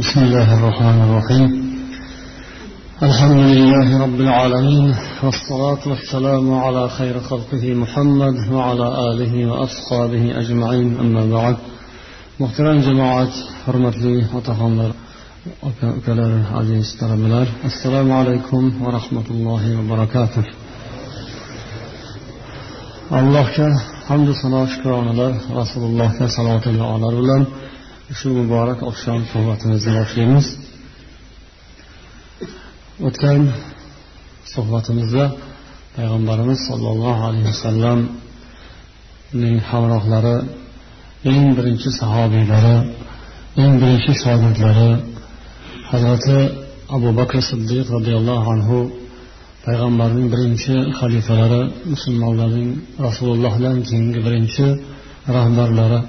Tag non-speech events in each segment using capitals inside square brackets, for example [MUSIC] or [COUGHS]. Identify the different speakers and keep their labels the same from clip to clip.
Speaker 1: بسم الله الرحمن الرحيم. الحمد لله رب العالمين والصلاة والسلام على خير خلقه محمد وعلى آله وأصحابه أجمعين أما بعد. محترم جماعات حرمت لي وتحمر وكلار عزيز ترملار السلام عليكم ورحمة الله وبركاته. الله كه حمد صلاة شكرا لله رسول الله صلاة الله عليه وسلم shu muborak oqshom suhbatimizni boshlaymiz. O'tgan suhbatimizda payg'ambarimiz sollallohu alayhi vasallamning hamrohlari eng birinchi sahobiylari eng birinchi shogirdlari hazrati abu bakr siddiq roziyallohu anhu payg'ambarning birinchi xalifalari musulmonlarning rasulullohdan keyingi birinchi rahbarlari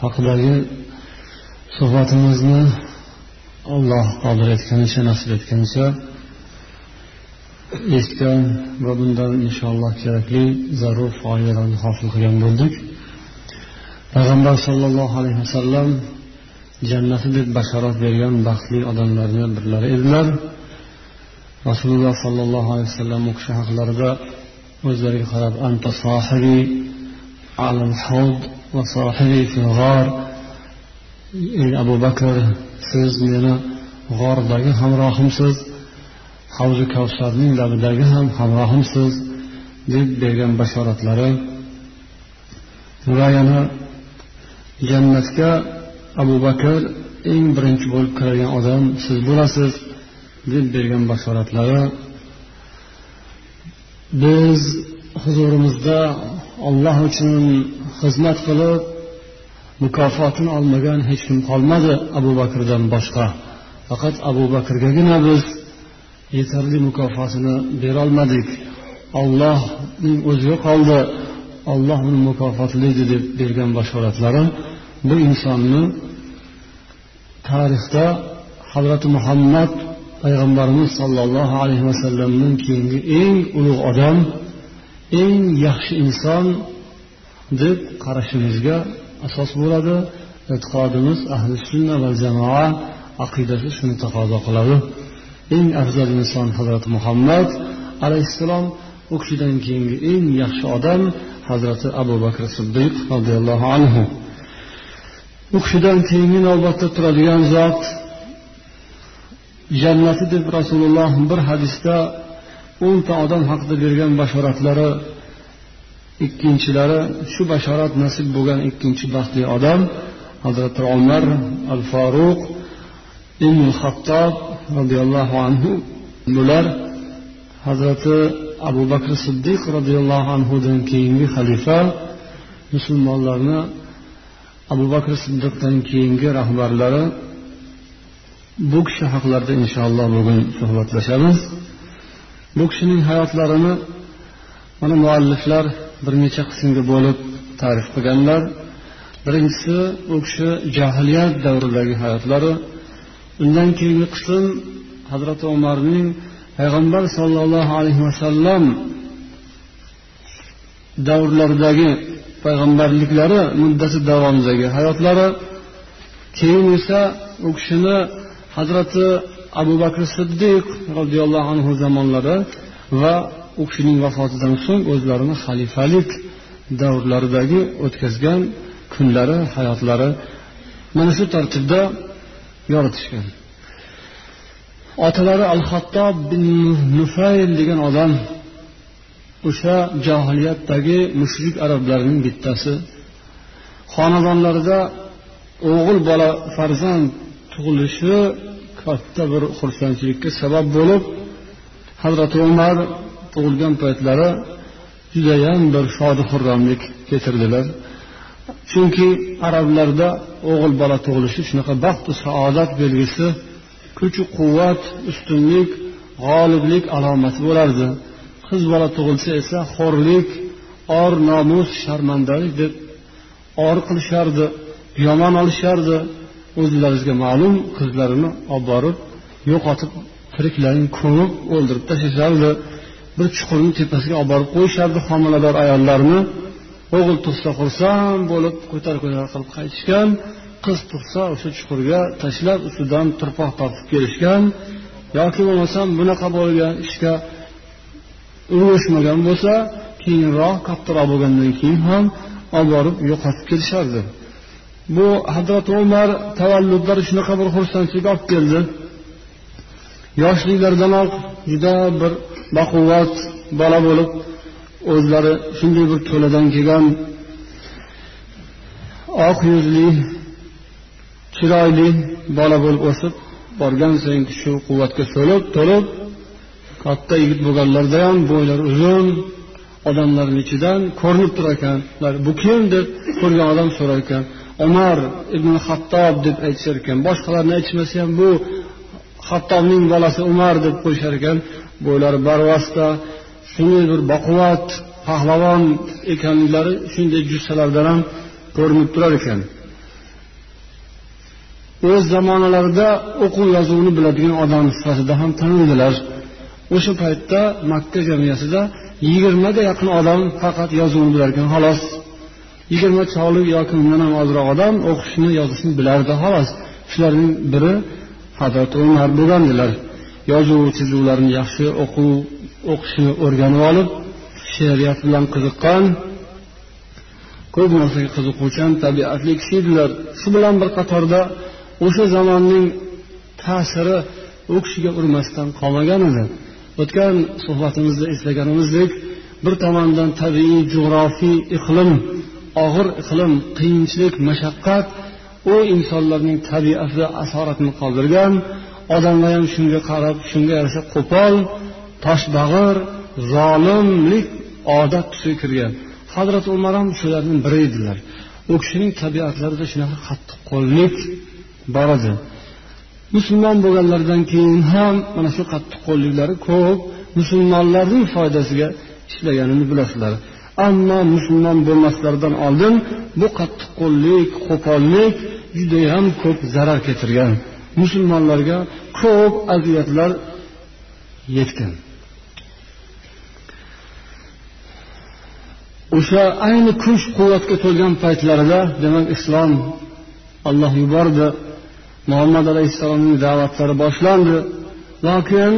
Speaker 1: haqidagi suhbatimizni alloh qodir etganicha nasib etganicha eshitgan va bundan inshaalloh kerakli zarur foydalarni hosil qilgan bo'ldik. Payg'ambar sollallohu alayhi vasallam jannati deb bashorat bergan baxtli odamlarni birlari edilar. Rasululloh sollallohu alayhi vasallam u kishi haqlarida o'zlariga qarab anta sohibi alal havd va sohibi fil g'or. Ey abu bakr siz meni g'ordagi hamrohimsiz havzi kavsarning labidagi ham hamrohimsiz deb bergan bashoratlari. Va yana jannatga abu bakr eng birinchi bo'lib kiradigan odam siz bo'lasiz deb bergan bashoratlari. Biz huzurimizda olloh uchun xizmat qilib mukofotini olmagan hech kim qolmadi abu bakrdan boshqa. Faqat abu bakrgagina biz yetarli mukofotini berolmadik. Ollohning o'ziga qoldi. Olloh uni mukofotlaydi deb bergan bashoratlari bu insonni tarixda hazrati muhammad payg'ambarimiz sollallohu alayhi vasallamdan keyingi eng ulug' odam eng yaxshi inson deb qarashimizga asos bo'ladi. E'tiqodimiz ahli sunna va jamoa aqidasi shuni taqozo qiladi. Eng afzal inson hazrati muhammad alayhissalom u kishidan keyingi eng yaxshi odam hazrati abu bakr siddiq roziyallohu anhu. U kishidan keyingi navbatda turadigan zot jannati deb rasululloh bir hadisda o'nta odam haqida bergan bashoratlari ikkinchilari shu bashorat nasib bo'lgan ikkinchi baxtli odam hazrati umar al faruq ibn hattob roziyallohu anhu bular hazrati abu bakr siddiq roziyallohu anhudan keyingi xalifa musulmonlarni abu bakr siddiqdan keyingi rahbarlari bu kishi haqlarida inshaalloh bugun suhbatlashamiz. Bu kishining hayotlarini mana mualliflar bir necha qismga bo'lib ta'rif qilganlar. Birinchisi u kishi jahiliyat davridagi hayotlari. Undan keyingi qism hazrati umarning payg'ambar sollallohu alayhi vasallam davrlaridagi payg'ambarliklari muddati davomidagi hayotlari. Keyin esa u kishini hazrati abu bakr siddiq roziyallohu anhu zamonlari va u kishining vafotidan so'ng o'zlarini xalifalik davrlaridagi o'tkazgan kunlari hayotlari mana shu tartibda yoritishgan. Otalari al hattob bin nufayl degan odam o'sha johiliyatdagi mushrik arablarning bittasi. Xonadonlarida o'g'il bola farzand tug'ilishi katta bir xursandchilikka sabab bo'lib hazrati umar tug'ilgan paytlari judayam bir shodi xurramlik kechirdilar chunki arablarda o'g'il bola tug'ilishi shunaqa baxtu saodat belgisi kuchu quvvat ustunlik g'oliblik alomati bo'lardi. Qiz bola tug'ilsa esa xo'rlik or nomus sharmandalik deb or qilishardi yomon olishardi. O'zlaringizga ma'lum qizlarini olib borib yo'qotib tiriklarini ko'mib o'ldirib tashlashardi. Bir chuqurni tepasiga olib borib qo'yishardi homilador ayollarni. O'g'il tug'sa xursand bo'lib ko'tar ko'tar qilib qaytishgan qiz tug'sa o'sha chuqurga tashlab ustidan turpoq tortib kelishgan. Yoki bo'lmasam bunaqa bo'lgan ishga urushmagan bo'lsa keyinroq kattaroq bo'lgandan keyin ham olib borib yo'qotib kelishardi. Bu hazrati umar tavalludlari shunaqa bir xursandchilik olib keldi. Yoshliklaridanoq juda bir baquvvat bola bo'lib o'zlari shunday bir to'ladan kelgan oq yuzli chiroyli bola bo'lib o'sib borgan sayin shu quvvatga so'lib to'lib katta yigit bo'lganlarida ham bo'ylari uzun odamlarni ichidan ko'rinib turar ekan bu kim? deb ko'rgan odam so'rar ekan umar ibn hattob deb aytishar ekan boshqalarni aytishmasa ham bu hattobning bolasi umar deb qo'yishar ekan bo'ylari barvasta shunday bir baquvvat pahlavon ekanliklari shunday jussalardan ham ko'rinib turar ekan. O'z zamonalarida o'quv yozuvni biladigan odam sifatida ham tanildilar. O'sha paytda makka jamiyatida yigirmaga yaqin odam faqat yozuvni bilar ekan xolos. Yigirma cholik yoki undan ham ozroq odam o'qishni yozishni bilardi xolos. Shularning biri hazrati umar bo'lgandilar. Yozuv chizuvlarni yaxshi o'quv o'qishni o'rganib olib she'riyat bilan qiziqqan ko'p narsaga qiziquvchan tabiatli kishi edilar shu bilan bir qatorda o'sha zamonning ta'siri u kishiga urmasdan qolmagan edi. O'tgan suhbatimizda eslaganimizdek bir tomondan tabiiy jug'rofiy iqlim og'ir iqlim qiyinchilik mashaqqat u insonlarning tabiatida asoratini qoldirgan odamlar ham shunga qarab shunga yarasha qo'pol toshbag'ir zolimlik odat tusiga kirgan. Hazrati umar ham shularning biri edilar. U kishining tabiatlarida shunaqa qattiqqo'llik bor edi. Musulmon bo'lganlaridan keyin ham mana shu qattiqqo'lliklari ko'p musulmonlarning foydasiga ishlaganini bilasizlar ammo musulmon bo'lmaslaridan oldin bu qattiqqo'llik qo'pollik judayam ko'p zarar keltirgan. Musulmonlarga ko'p aziyatlar yetgan. O'sha ayni kuch quvvatga to'lgan paytlarida demak islom alloh yubordi muhammad alayhissalomning da'vatlari boshlandi. Lokin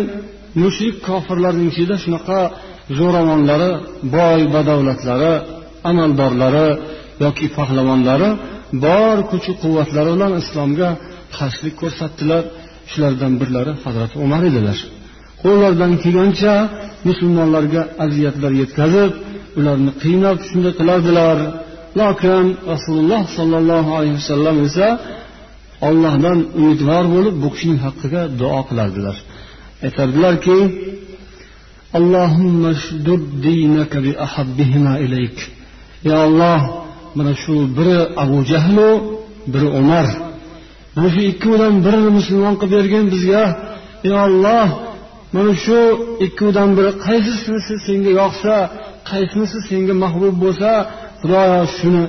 Speaker 1: mushrik kofirlarning ichida shunaqa zo'ravonlari boy badavlatlari amaldorlari yoki pahlavonlari bor kuchi quvvatlari bilan islomga qarshilik ko'rsatdilar. Shulardan birlari hazrati umar edilar. Qo'llaridan kelgancha musulmonlarga aziyatlar yetkazib ularni qiynab shunday qilardilar. Lokin rasululloh sollallohu alayhi vasallam esa ollohdan umidvor bo'lib bu kishining haqqiga duo qilardilar. Aytardilarki ya olloh mana shu biri abu jahlu biri umar. Mana shu ikkovidan birini musulmon qilib bergin bizga ey olloh mana shu ikkovidan biri qaysinisi senga yoqsa qaysinisi senga mahbub bo'lsa xudoyo shuni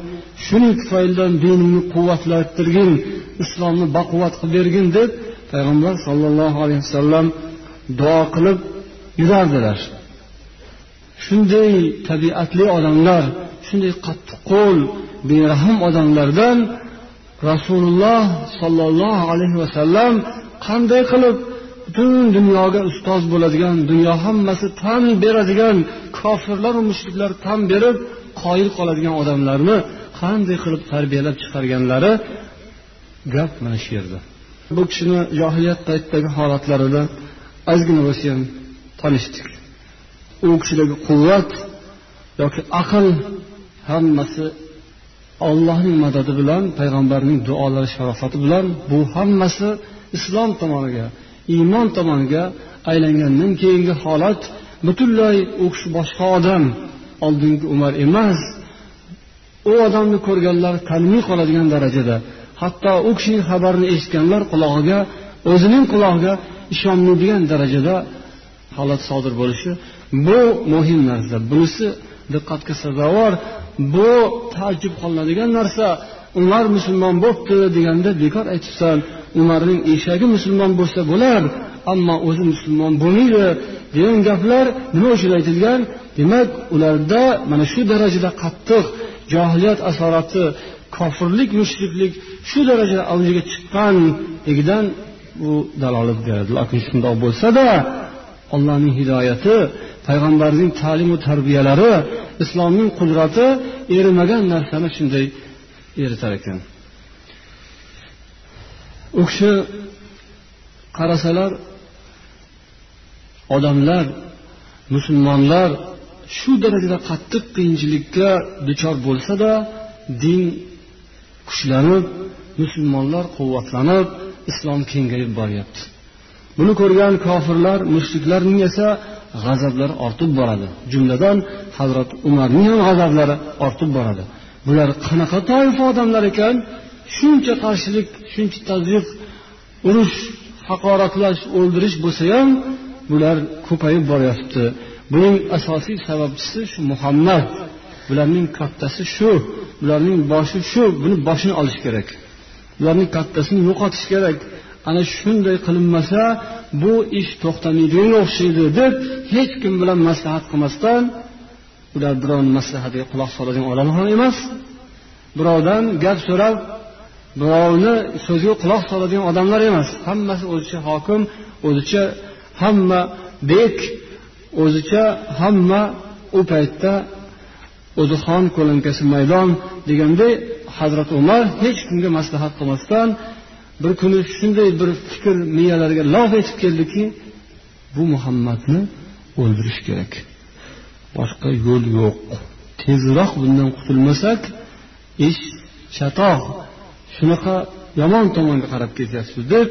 Speaker 1: shuning tufaylidan diningni quvvatlantirgin islomni baquvvat qilib bergin deb payg'ambar sollallohu alayhi vasallam duo qilib yurardilar shunday tabiatli odamlar shunday qattiqqo'l berahm odamlardan rasululloh sollallohu alayhi vasallam qanday qilib butun dunyoga ustoz bo'ladigan dunyo hammasi tan beradigan kofirlaru mushriklar tan berib qoyil qoladigan odamlarni qanday qilib tarbiyalab chiqarganlari gap mana shu yerda. Bu kishini johiliyat paytidagi holatlarida ozgina bo'lsa ham tanishdik. U kishidagi quvvat yoki aql hammasi allohning madadi bilan payg'ambarning duolari sharofati bilan bu hammasi islom tomoniga iymon tomoniga aylangandan keyingi holat butunlay u kishi boshqa odam oldingi umar emas. U odamni ko'rganlar tanimay qoladigan darajada hatto u kishining xabarini eshitganlar qulog'iga o'zining qulog'iga ishonmaydigan darajada holat sodir bo'lishi bu muhim narsa. Bunisi diqqatga sazovor bu taajjub qolinadigan narsa. Umar musulmon bo'libdi deganda bekor aytibsan umarning eshagi musulmon bo'lsa bo'lar ammo o'zi musulmon bo'lmaydi. Degan gaplar nima uchun aytilgan? Demak ularda mana shu darajada qattiq johiliyat asorati kofirlik mushriklik shu darajada avjiga chiqqanligidan bu dalolat beradi. Lekin shundoq bo'lsada allohning hidoyati payg'ambarning ta'limu tarbiyalari islomning qudrati erimagan narsani shunday eritar ekan. U kishi qarasalar odamlar musulmonlar shu darajada qattiq qiyinchilikka duchor bo'lsada din kuchlanib musulmonlar quvvatlanib islom kengayib boryapti. Buni ko'rgan kofirlar mushriklarning esa g'azablari ortib boradi. Jumladan hazrat umarning ham g'azablari ortib boradi. Bular qanaqa toifa odamlar ekan? Shuncha qarshilik shuncha tazyiq urush haqoratlash o'ldirish bo'lsa ham bular ko'payib boryapti. Buning asosiy sababchisi shu muhammad. Bularning kattasi shu bularning boshi shu. Buni boshini olish kerak. Bularning kattasini yo'qotish kerak. Ana shunday qilinmasa bu ish to'xtamaydiganga o'xshaydi deb hech kim bilan maslahat qilmasdan ular birovni maslahatiga quloq soladigan odam ham emas. Birovdan gap so'rab birovni so'ziga quloq soladigan odamlar emas. Hammasi o'zicha hokim o'zicha hamma bek o'zicha hamma u paytda o'zi xon ko'lankasi maydon deganday hazrati umar hech kimga maslahat qilmasdan bir kuni shunday bir fikr miyalariga lov etib keldiki bu muhammadni o'ldirish kerak. Boshqa yo'l yo'q. Tezroq bundan qutulmasak ish chatoq. Shunaqa yomon tomonga qarab ketyapsiz deb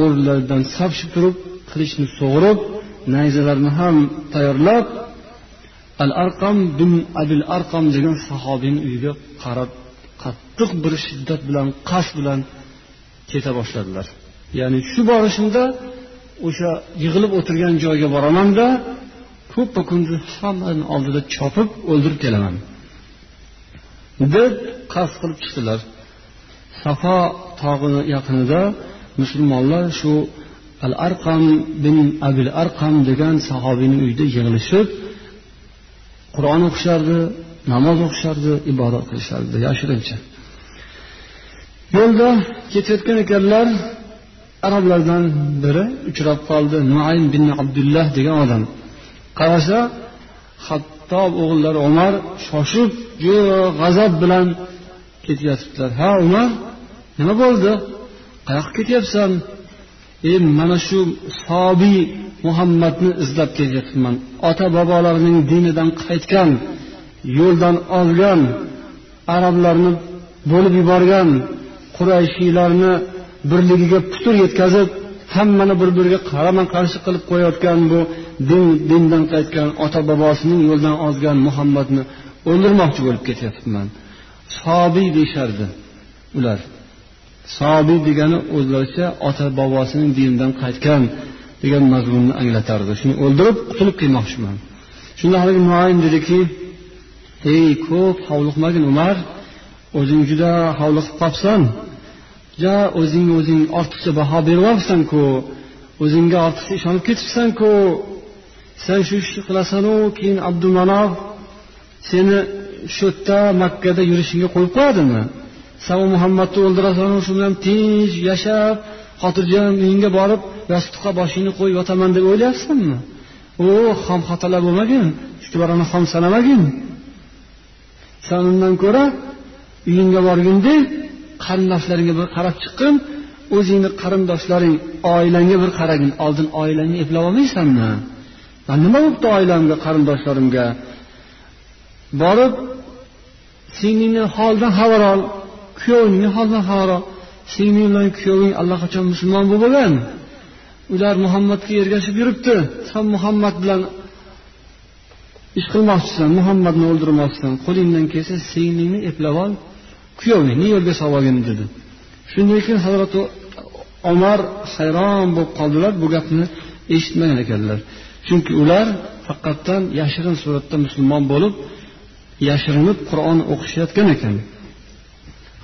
Speaker 1: o'rnlaridan sapshib turib qilichni sug'urib nayzalarni ham tayyorlab al arqam bin abil arqam degan sahobiyni uyiga qarab qattiq bir shiddat bilan qasd bilan keta boshladilar. Ya'ni shu borishimda o'sha yig'ilib o'tirgan joyga boramanda ko'ppa kunduz hammani oldida chopib o'ldirib kelaman. Deb qasd qilib chiqdilar. Safo tog'ini yaqinida musulmonlar shu al arqam bin abil arqam degan sahobiyning uyida yig'ilishib qur'on o'qishardi namoz o'qishardi ibodat qilishardi yashirincha. Yo'lda ketayotgan ekanlar arablardan biri uchrab qoldi. Nuaym bin abdullah degan odam. Qarasa hattob o'g'illari umar shoshib juda g'azab bilan ketyotibdilar ha umar nima bo'ldi? Qayoqqa ketyapsan? E mana shu sobiy muhammadni izlab kelyapman ota bobolarining dinidan qaytgan yo'ldan ozgan arablarni bo'lib yuborgan qurayshiylarni birligiga putur yetkazib hammani bir biriga qarama qarshi qilib qo'yayotgan bu din dindan qaytgan ota bobosining yo'ldan ozgan muhammadni o'ldirmoqchi bo'lib ketyapman. Sobiy deyishardi ular. Sobiy degani o'zlaricha ota bobosining dinidan qaytgan degan mazmunni anglatardi. Shuni o'ldirib qutulib kelmoqchiman. Shunda haligi muayin dediki ey ko'p hovliqmagin umar o'zing juda hovliqib qolibsan. Ja o'zingni o'zing ortiqcha baho beryapsanku o'zingga ortiqcha ishonib ketibsanku sen shu ishni qilasanu keyin abdumanof seni shu yerda makkada yurishingga qo'yib qo'yadimi? San muhammadni o'ldirasanu shu bilan tinch yashab xotirjam uyingga borib yostiqqa boshingni qo'yib yotaman deb o'ylayapsanmi? U xom xatolar bo'lmagin chuchvarani xom sanamagin. San undan ko'ra uyingga borganda qarindoshlaringga bir qarab chiqqin o'zingni qarindoshlaring oilangga bir qaragin oldin oilangni eplab olmaysanmi? Man nima bo'libdi oilamga qarindoshlarimga? Borib singlingni holidan xabar ol kuyovingni holidan xabar ol. Singling bilan kuyoving allaqachon musulmon bo'lib bo'lgan ular muhammadga ergashib yuribdi. San muhammad bilan ish qilmoqchisan muhammadni o'ldirmoqchisan. Qo'lingdan kelsa singlingni eplab ol. Kuyovingni yo'lga solib olgin dedi. Shundan keyin hazrati omar hayron bo'lib qoldilar bu gapni eshitmagan ekanlar. Chunki ular faqatdan yashirin suratda musulmon bo'lib yashirinib qur'on o'qishayotgan ekan.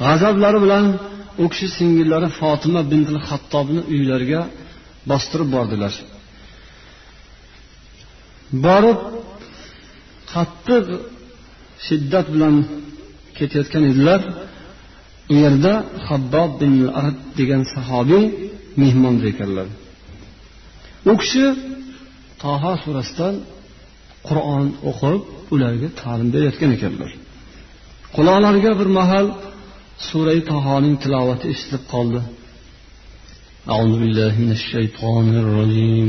Speaker 1: G'azablari bilan u kishi singillari fotima bintil hattobni uylariga bostirib bordilar. Borib qattiq shiddat bilan ketayotgan edilar u yerda habbob bin arad degan sahobiy mehmon ekanlar u kishi toha surasidan qur'on o'qib ularga ta'lim berayotgan ekanlar quloqlariga bir mahal surai tohoning tilovati eshitilib qoldi أعوذ بالله من الشيطان الرجيم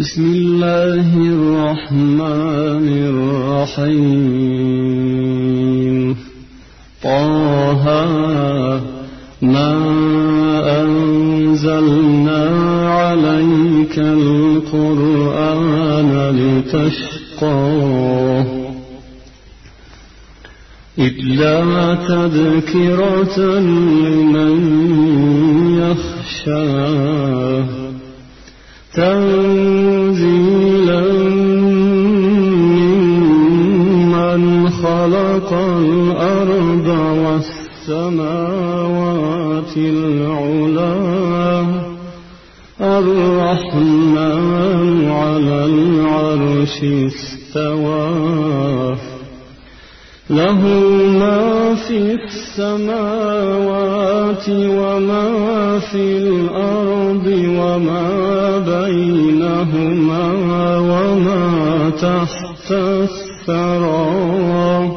Speaker 1: بسم الله الرحمن الرحيم طه ما أنزلنا عليك القرآن لتشقى. إلا تذكرة لمن يخشى. تنزيلا ممن خلق الأرض والسماوات العلا. الرحمن على العرش استوى. له ما في السماوات وما في الأرض وما بينهما وما تحت الثرى.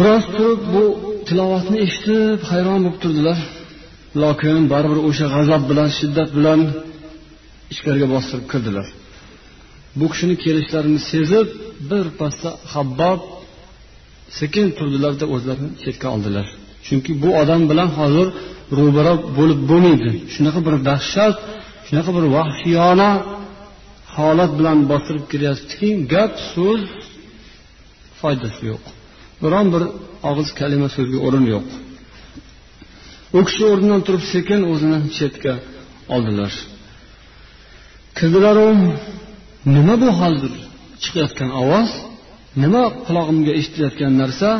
Speaker 1: Biroz turib bu tilovatni eshitib hayron bo'lib turdilar. Lokin baribir o'sha g'azab bilan shiddat bilan ichkariga bostirib kirdilar. Bu kishini kelishlarini sezib birpasda habbob sekin turdilarda o'zlarini chetga oldilar. Chunki bu odam bilan hozir ro'baro bo'lib bo'lmaydi. Shunaqa bir dahshat shunaqa bir vahshiyona holat bilan bostirib kiryaptiki gap so'z foydasi yo'q. Biron bir og'iz kalima so'zga o'rin yo'q. U kishi o'rnidan turib sekin o'zini chetga oldilar. Kirdilaru nima bu hozir chiqayotgan ovoz nima qulog'imga eshitilayotgan narsa?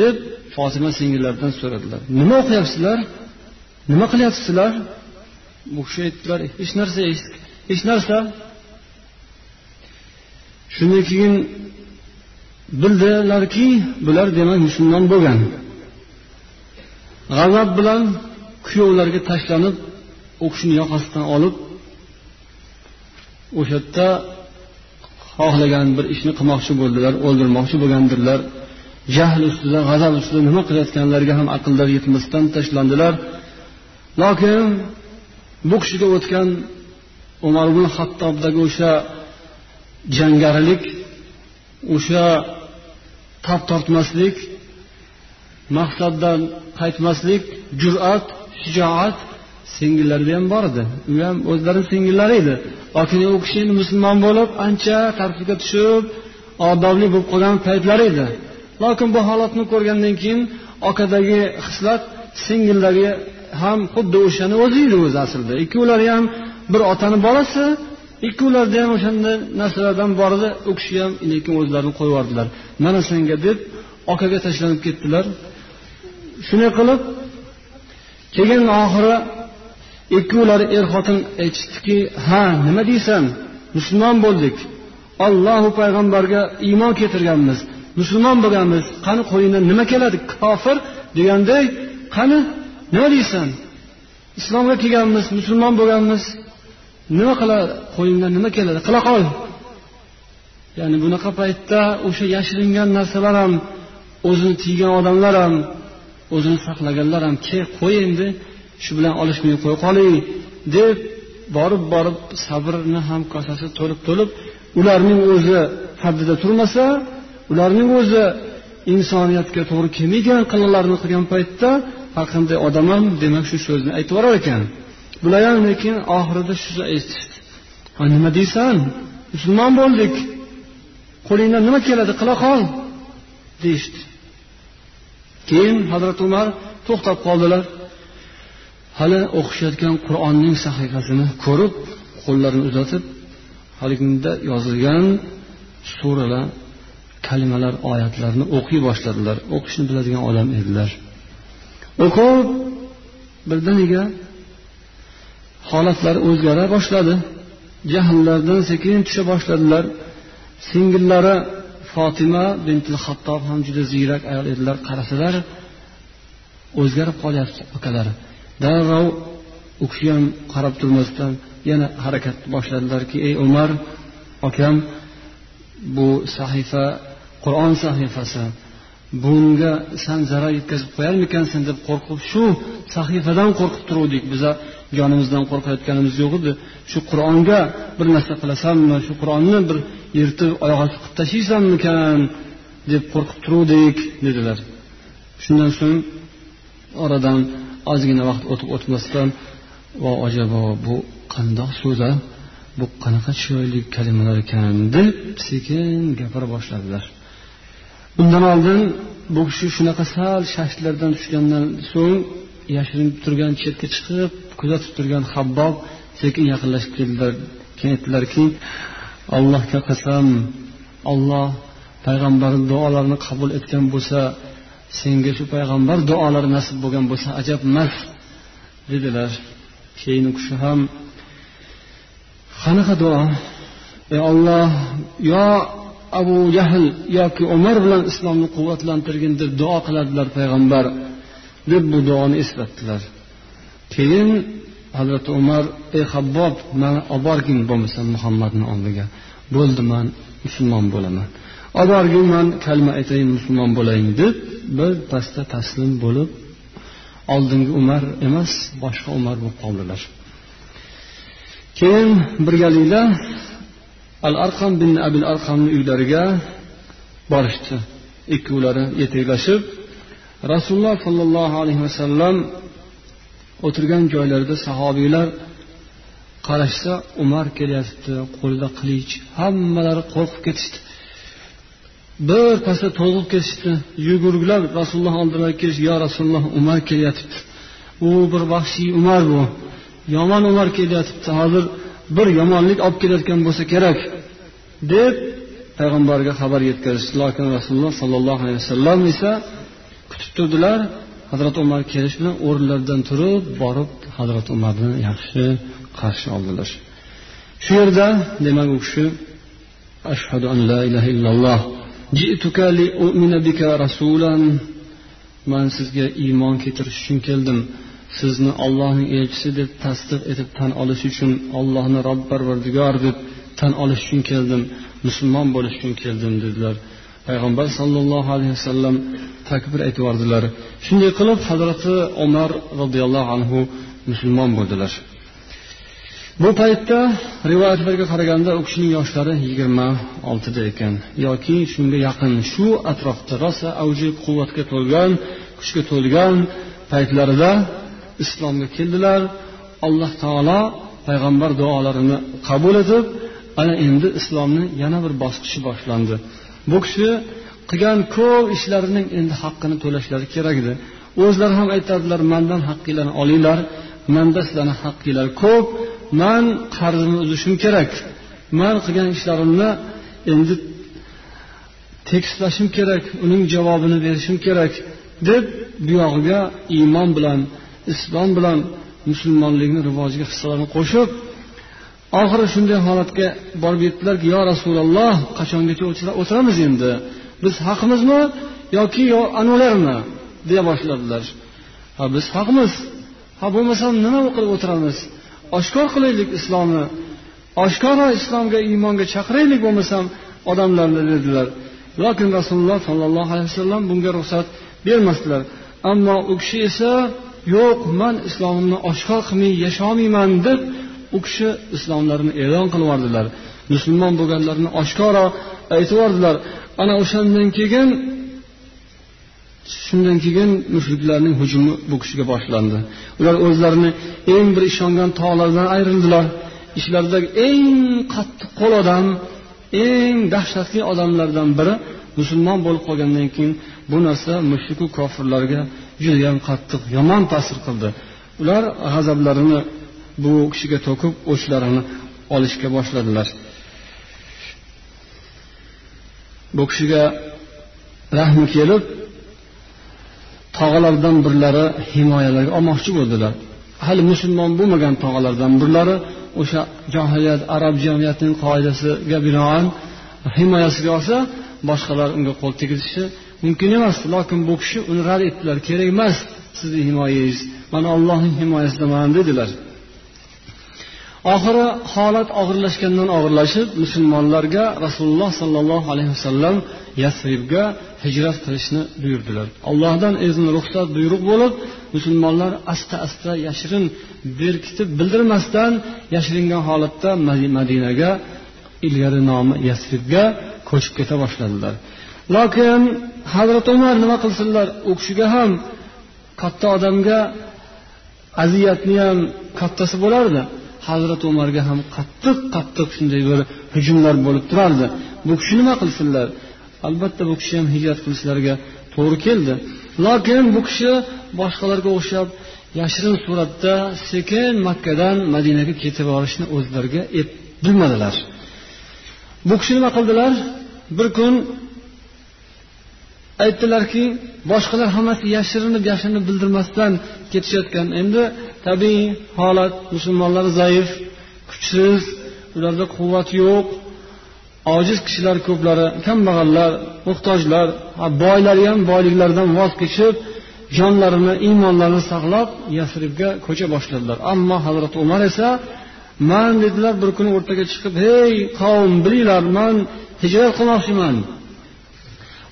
Speaker 1: deb fotima singillaridan so'radilar. Nima o'qiyapsizlar? Nima qilyapsizlar? Bu kishi aytdilar hech narsa hech narsa. Shundan keyin bildilarki bular demak musulmon bo'lgan. G'azab bilan kuyovlarga tashlanib u kishini yoqasidan olib o'sha yerda xohlagan bir ishni qilmoqchi bo'ldilar o'ldirmoqchi bo'lgandirlar. Jahl ustida g'azab ustida nima qilayotganlariga ham aqllari yetmasdan tashlandilar. Lokin bu kishiga o'tgan umar ibn hattobdagi o'sha jangarilik o'sha tap tortmaslik maqsaddan qaytmaslik jur'at shijoat singillarida ham bor edi. U ham o'zlarini singillari edi. Lokin u kishi endi musulmon bo'lib ancha tartibga tushib odobli bo'lib qolgan paytlari edi. Lokin bu holatni ko'rgandan keyin okadagi hislat singillarga ham xuddi o'shani o'zi edi o'zi aslida. Ikkovlari ham bir otani bolasi ikkovlarida ham o'shanday narsalardan bor edi u kishi ham lekin o'zlarini qo'yib yubordilar. Mana senga deb okaga tashlanib ketdilar. Shunday qilib keyin oxiri ikkovlari er xotin aytishdiki ha nima deysan? Musulmon bo'ldik. Ollohu payg'ambarga iymon keltirganmiz. Musulmon bo'lganmiz. Qani qo'lingdan nima keladi kofir? deganday qani nima deysan? Islomga kelganmiz musulmon bo'lganmiz. Nima qila qo'lingdan nima keladi? Qila qol ya'ni bunaqa paytda o'sha yashiringan narsalar ham o'zini tiygan odamlar ham o'zini saqlaganlar ham ke qo'y endi shu bilan olishmay qo'ya qoling deb borib borib sabrni ham kosasi to'lib to'lib ularning o'zi haddida turmasa ularning o'zi insoniyatga to'g'ri kelmaydigan qilqlarni qilgan paytda har qanday odam ham demak shu so'zni aytib yuborar ekan. Bular ham lekin oxirida shu aytishdi. Nima deysan? Musulmon bo'ldik. Qo'lingdan nima keladi qila qol deyishdi. Keyin hazrati umar to'xtab qoldilar. Hali o'qishayotgan qur'onning sahifasini ko'rib qo'llarini uzatib haligida yozilgan suralar kalimalar oyatlarni o'qiy boshladilar. O'qishni biladigan odam edilar. O'qib birdaniga holatlari o'zgara boshladi. Jahllardan sekin tusha boshladilar. Singillari fotima bintil hattob ham juda ziyrak ayol edilar. Qarasalar o'zgarib qolyapti akalari darrov u kishi ham qarab turmasdan yana harakat boshladilarki ey umar akam bu sahifa qur'on sahifasi bunga san zarar yetkazib qo'yarmikansan? deb qo'rqib shu sahifadan qo'rqib turuvdik. Biza jonimizdan qo'rqayotganimiz yo'q edi. Shu qur'onga bir narsa qilasanmi shu qur'onni bir yirtib oyoq osti qilib tashlaysanmikan deb qo'rqib turuvdik dedilar. Shundan so'ng oradan ozgina vaqt o'tib o'tmasdan vo ajabo bu qandoq so'zlar bu qanaqa chiroyli kalimalar ekan? deb sekin gapira boshladilar. Undan oldin bu kishi shunaqa sal shashtlardan tushgandan so'ng yashirinib turgan chetga chiqib kuzatib turgan habbob sekin yaqinlashib keldilar keyin aytdilarki allohga qasam olloh payg'ambarni duolarini qabul etgan bo'lsa senga shu payg'ambar duolari nasib bo'lgan bo'lsa ajabmas dedilar. Keyin u kishi ham qanaqa duo? Ey olloh yo abu jahl yoki umar bilan islomni quvvatlantirgin deb duo qiladilar payg'ambar. Deb bu duoni eslatdilar. Keyin hazrati umar ey habbob mani olib borgin bo'lmasa muhammadni oldiga. Bo'ldi man musulmon bo'laman. Olib borgin man kalima aytayin musulmon bo'layin deb bir pasda taslim bo'lib oldingi umar emas boshqa umar bo'lib qoldilar. Keyin birgalikda al arqam bin abil arqamni uylariga borishdi. Ikkovlari yetaklashib rasululloh sollallohu alayhi vasallam o'tirgan joylarida sahobiylar qarashsa umar kelyapti qo'lida qilich. Hammalari qo'rqib ketishdi. Bir pasda ketishdi. Yugurgilar rasululloh oldilariga kelishdi yo rasululloh umar kelyapti. U bir vahshiy umar bu. Yomon umar kelyapti. Hozir bir yomonlik olib kelayotgan bo'lsa kerak. deb payg'ambarga xabar yetkazishdi. Lokin rasululloh sollallohu alayhi vasallam esa kutib turdilar hazrati umar kelish bilan o'rnlaridan turib borib hazrati umarni yaxshi qarshi oldilar. Shu yerda demak u kishi ashhadu an la ilaha illalloh man sizga iymon keltirish uchun keldim. Sizni ollohning elchisi deb tasdiq etib tan olish uchun ollohni rob parvardigor deb tan olish uchun keldim. Musulmon bo'lish uchun keldim dedilar. Payg'ambar sollallohu alayhi vasallam takbir aytib yubordilar. Shunday qilib hazrati umar roziyallohu anhu musulmon bo'ldilar. Bu paytda rivoyatlarga qaraganda u kishining yoshlari yigirma oltida ekan yoki shunga yaqin shu atrofda rosa avji quvvatga to'lgan kuchga to'lgan paytlarida islomga keldilar. Alloh taolo payg'ambar duolarini qabul etib ana endi islomni yana bir bosqichi boshlandi. Bu kishi qilgan ko'p ishlarining endi haqqini to'lashlari kerak edi. O'zlari ham aytadilar mandan haqqinglarni olinglar manda sizlarni haqqinglar ko'p man qarzimni uzishim kerak man qilgan ishlarimni endi tekislashim kerak uning javobini berishim kerak deb buyog'iga iymon bilan islom bilan musulmonlikni rivojiga hissalarini qo'shib oxiri shunday holatga borib yetdilarki yo rasululloh qachongacha o'tiramiz endi? Biz haqmizmi yoki yo anavilarmi deya boshladilar. Ha biz haqmiz. Ha bo'lmasam nima qilib o'tiramiz? Oshkor qilaylik islomni. Oshkora islomga iymonga chaqiraylik bo'lmasam odamlarni dedilar. Lokin rasululloh sollallohu alayhi vasallam bunga ruxsat bermasdilar. Ammo u kishi esa yo'q man islomimni oshkor qilmay yasholmayman deb u kishi islomlarini e'lon qilibyubordilar musulmon bo'lganlarini oshkora aytibyubordilar ana o'shandan keyin shundan keyin mushriklarning hujumi bu kishiga boshlandi. Ular o'zlarini eng bir ishongan tog'laridan ayrildilar. Ichlaridagi eng qattiq qo'l odam eng dahshatli odamlardan biri musulmon bo'lib qolgandan keyin bu narsa mushriku kofirlarga judayam qattiq yomon ta'sir qildi. Ular g'azablarini bu kishiga to'kib o'chlarini olishga boshladilar. Bu kishiga rahmi kelib tog'alardan birlari himoyalarga olmoqchi bo'ldilar. Hali musulmon bo'lmagan tog'alardan birlari o'sha johiliyat arab jamiyatining qoidasiga binoan himoyasiga olsa boshqalar unga qo'l tegizishi mumkin emas. Lokin bu kishi uni rad etdilar. Kerak emas sizni himoyangiz man ollohning himoyasidaman dedilar. Oxiri holat og'irlashgandan og'irlashib musulmonlarga rasululloh sollallohu alayhi vasallam yasribga hijrat qilishni buyurdilar. Allohdan izn ruxsat buyruq bo'lib musulmonlar asta asta yashirin berkitib bildirmasdan yashiringan holatda madinaga ilgari nomi yasribga ko'chib keta boshladilar. Lokin hazrat umar nima qilsinlar? U kishiga ham katta odamga aziyatni ham kattasi bo'lardi. Hazrati umarga ham qattiq qattiq shunday bir hujumlar bo'lib turardi. Bu kishi nima qilsinlar? Albatta bu kishi ham hijrat qilishlariga to'g'ri keldi. Lokin bu kishi boshqalarga o'xshab yashirin suratda sekin makkadan madinaga ketib borishni o'zlariga bilmadilar bu kishi nima qildilar? Bir kun aytdilarki boshqalar hammasi yashirinib yashirinib bildirmasdan ketishayotgan. Endi tabiiy holat musulmonlar zaif kuchsiz ularda quvvat yo'q ojiz kishilar ko'plari kambag'allar muhtojlar boylari ham boyliklaridan voz kechib jonlarini iymonlarini saqlab yasribga ko'cha boshladilar. Ammo hazrati umar esa man dedilar bir kuni o'rtaga chiqib hey qavm bilinglar man hijrat qilmoqchiman.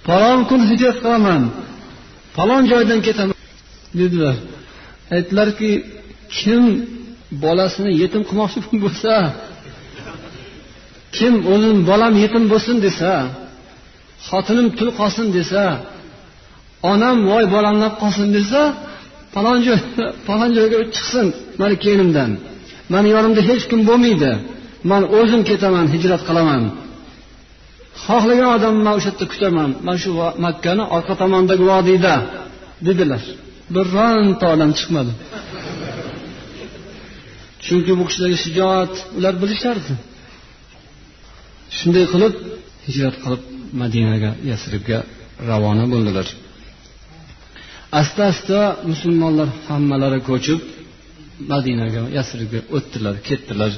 Speaker 1: Falon kun hijrat qilaman. Falon joydan ketaman dedilar. Aytdilarki kim bolasini yetim qilmoqchi [LAUGHS] bo'lsa kim o'zim bolam yetim bo'lsin desa xotinim tul qolsin desa onam voy bolamlab qolsin desa falon joy [LAUGHS] falon joyga chiqsin mani keynimdan mani yonimda hech kim bo'lmaydi. Man o'zim ketaman hijrat qilaman. Xohlagan odamni man o'sha yerda kutaman. Mana shu makkani orqa tomonidagi vodiyda dedilar. Bironta odam chiqmadi. Chunki bu kishidagi shijoat ular bilishardi. Shunday qilib hijrat qilib madinaga yasribga ravona bo'ldilar. Asta asta musulmonlar hammalari ko'chib madinaga yasribga o'tdilar ketdilar.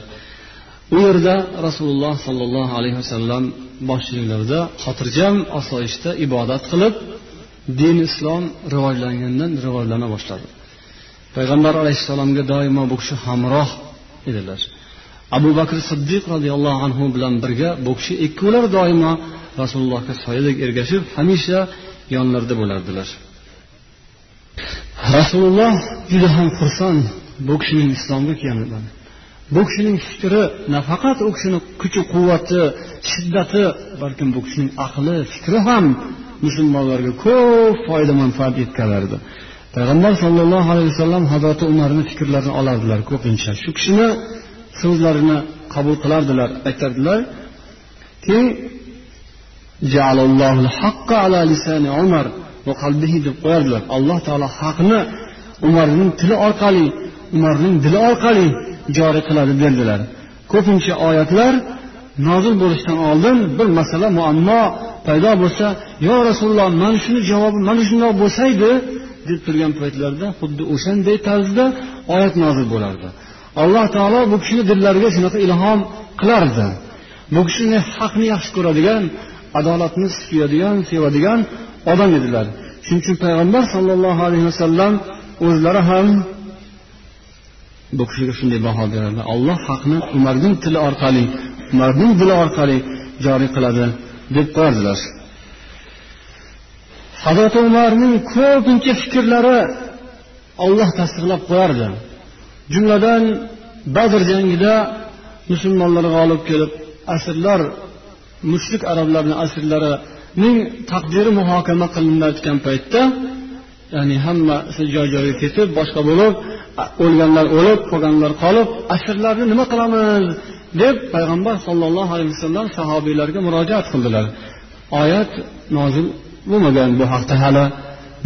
Speaker 1: U yerda rasululloh sollallohu alayhi vasallam boshchiliklarida xotirjam osoyishta ibodat qilib din islom rivojlangandan rivojlana boshladi. Payg'ambar alayhissalomga doimo bu kishi hamroh edilar. Abu bakr siddiq roziyallohu anhu bilan birga bu kishi ikkovlar doimo rasulullohga soyadek ergashib hamisha yonlarida bo'lardilar. Rasululloh juda ham xursand bu kishining islomga kelganidan. Bu kishining fikri nafaqat u kishini kuchi quvvati shiddati balkim bu kishining aqli fikri ham musulmonlarga ko'p foyda manfaat yetkazardi payg'ambar sollallohu alayhi vasallam hazrati umarni fikrlarini olardilar ko'pincha. Shu kishini so'zlarini qabul qilardilar aytardilarki deb qo'yardilar. Alloh taolo haqni umarning tili orqali umarning dili orqali joriy qiladi derdilar. Ko'pincha oyatlar nozil bo'lishidan oldin bir masala muammo paydo bo'lsa yo rasululloh mana shuni javobi mana shundoq bo'lsaydi deb turgan paytlarida xuddi o'shanday tarzda oyat nozil bo'lardi. Alloh taolo bu kishini dillariga shunaqa ilhom qilardi. Bu kishini haqni yaxshi ko'radigan adolatni suyadigan sevadigan odam edilar. Shuning uchun payg'ambar sollallohu alayhi vasallam o'zlari ham bu kishiga shunday baho beradi. Alloh haqni umarning tili orqali umarning dili orqali joriy qiladi deb qo'yardilar. Hazrati umarning ko'pincha fikrlari olloh tasdiqlab qo'yardi. Jumladan badr jangida musulmonlar g'olib kelib asrlar mushrik arablarni asrlarining taqdiri muhokama qilinayotgan paytda ya'ni hammasi joy joyiga ketib boshqa bo'lib o'lganlar o'lib qolganlar qolib asrlarni nima qilamiz? deb payg'ambar sollallohu alayhi vasallam sahobiylarga murojaat qildilar. Oyat nozil bo'lmagan bu haqda hali.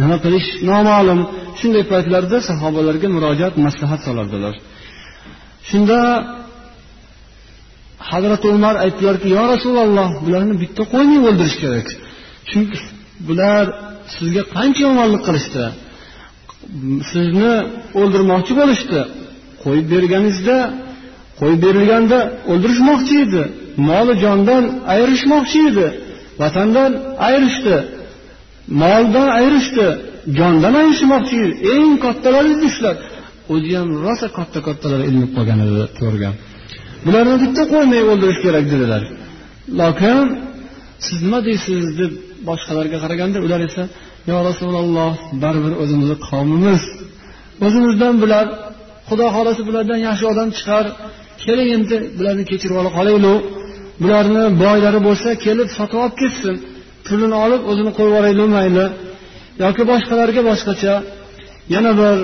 Speaker 1: Nima qilish noma'lum. Shunday paytlarda sahobalarga murojaat maslahat solardilar. Shunda hazrati umar aytdilarki yo rasululloh bularni bitta qo'ymay o'ldirish kerak. Chunki bular sizga qancha yomonlik qilishdi? Sizni o'ldirmoqchi bo'lishdi. Qo'yib berganingizda qo'yib berilganda o'ldirishmoqchi edi. Moli jondan ayirishmoqchi edi. Vatandan ayirishdi. Moldan ayirishdi. Jondan ayirishmoqchi eng kattalari shular o'zi ham rosa katta kattalar ilinib qolgan edi ko'rgan bularni bitta qo'ymay o'ldirish kerak dedilar. Lokin siz nima deysiz deb boshqalarga qaraganda ular esa yo rasululloh baribir o'zimizni qavmimiz. O'zimizdan bular xudo xohlasa bulardan yaxshi odam chiqar. Keling endi bularni kechirib ola qolaylik. Bularni boylari bo'lsa kelib sotib olib ketsin. Pulini olib o'zini qo'yib yuboraylik mayli. Yoki boshqalarga boshqacha yana bir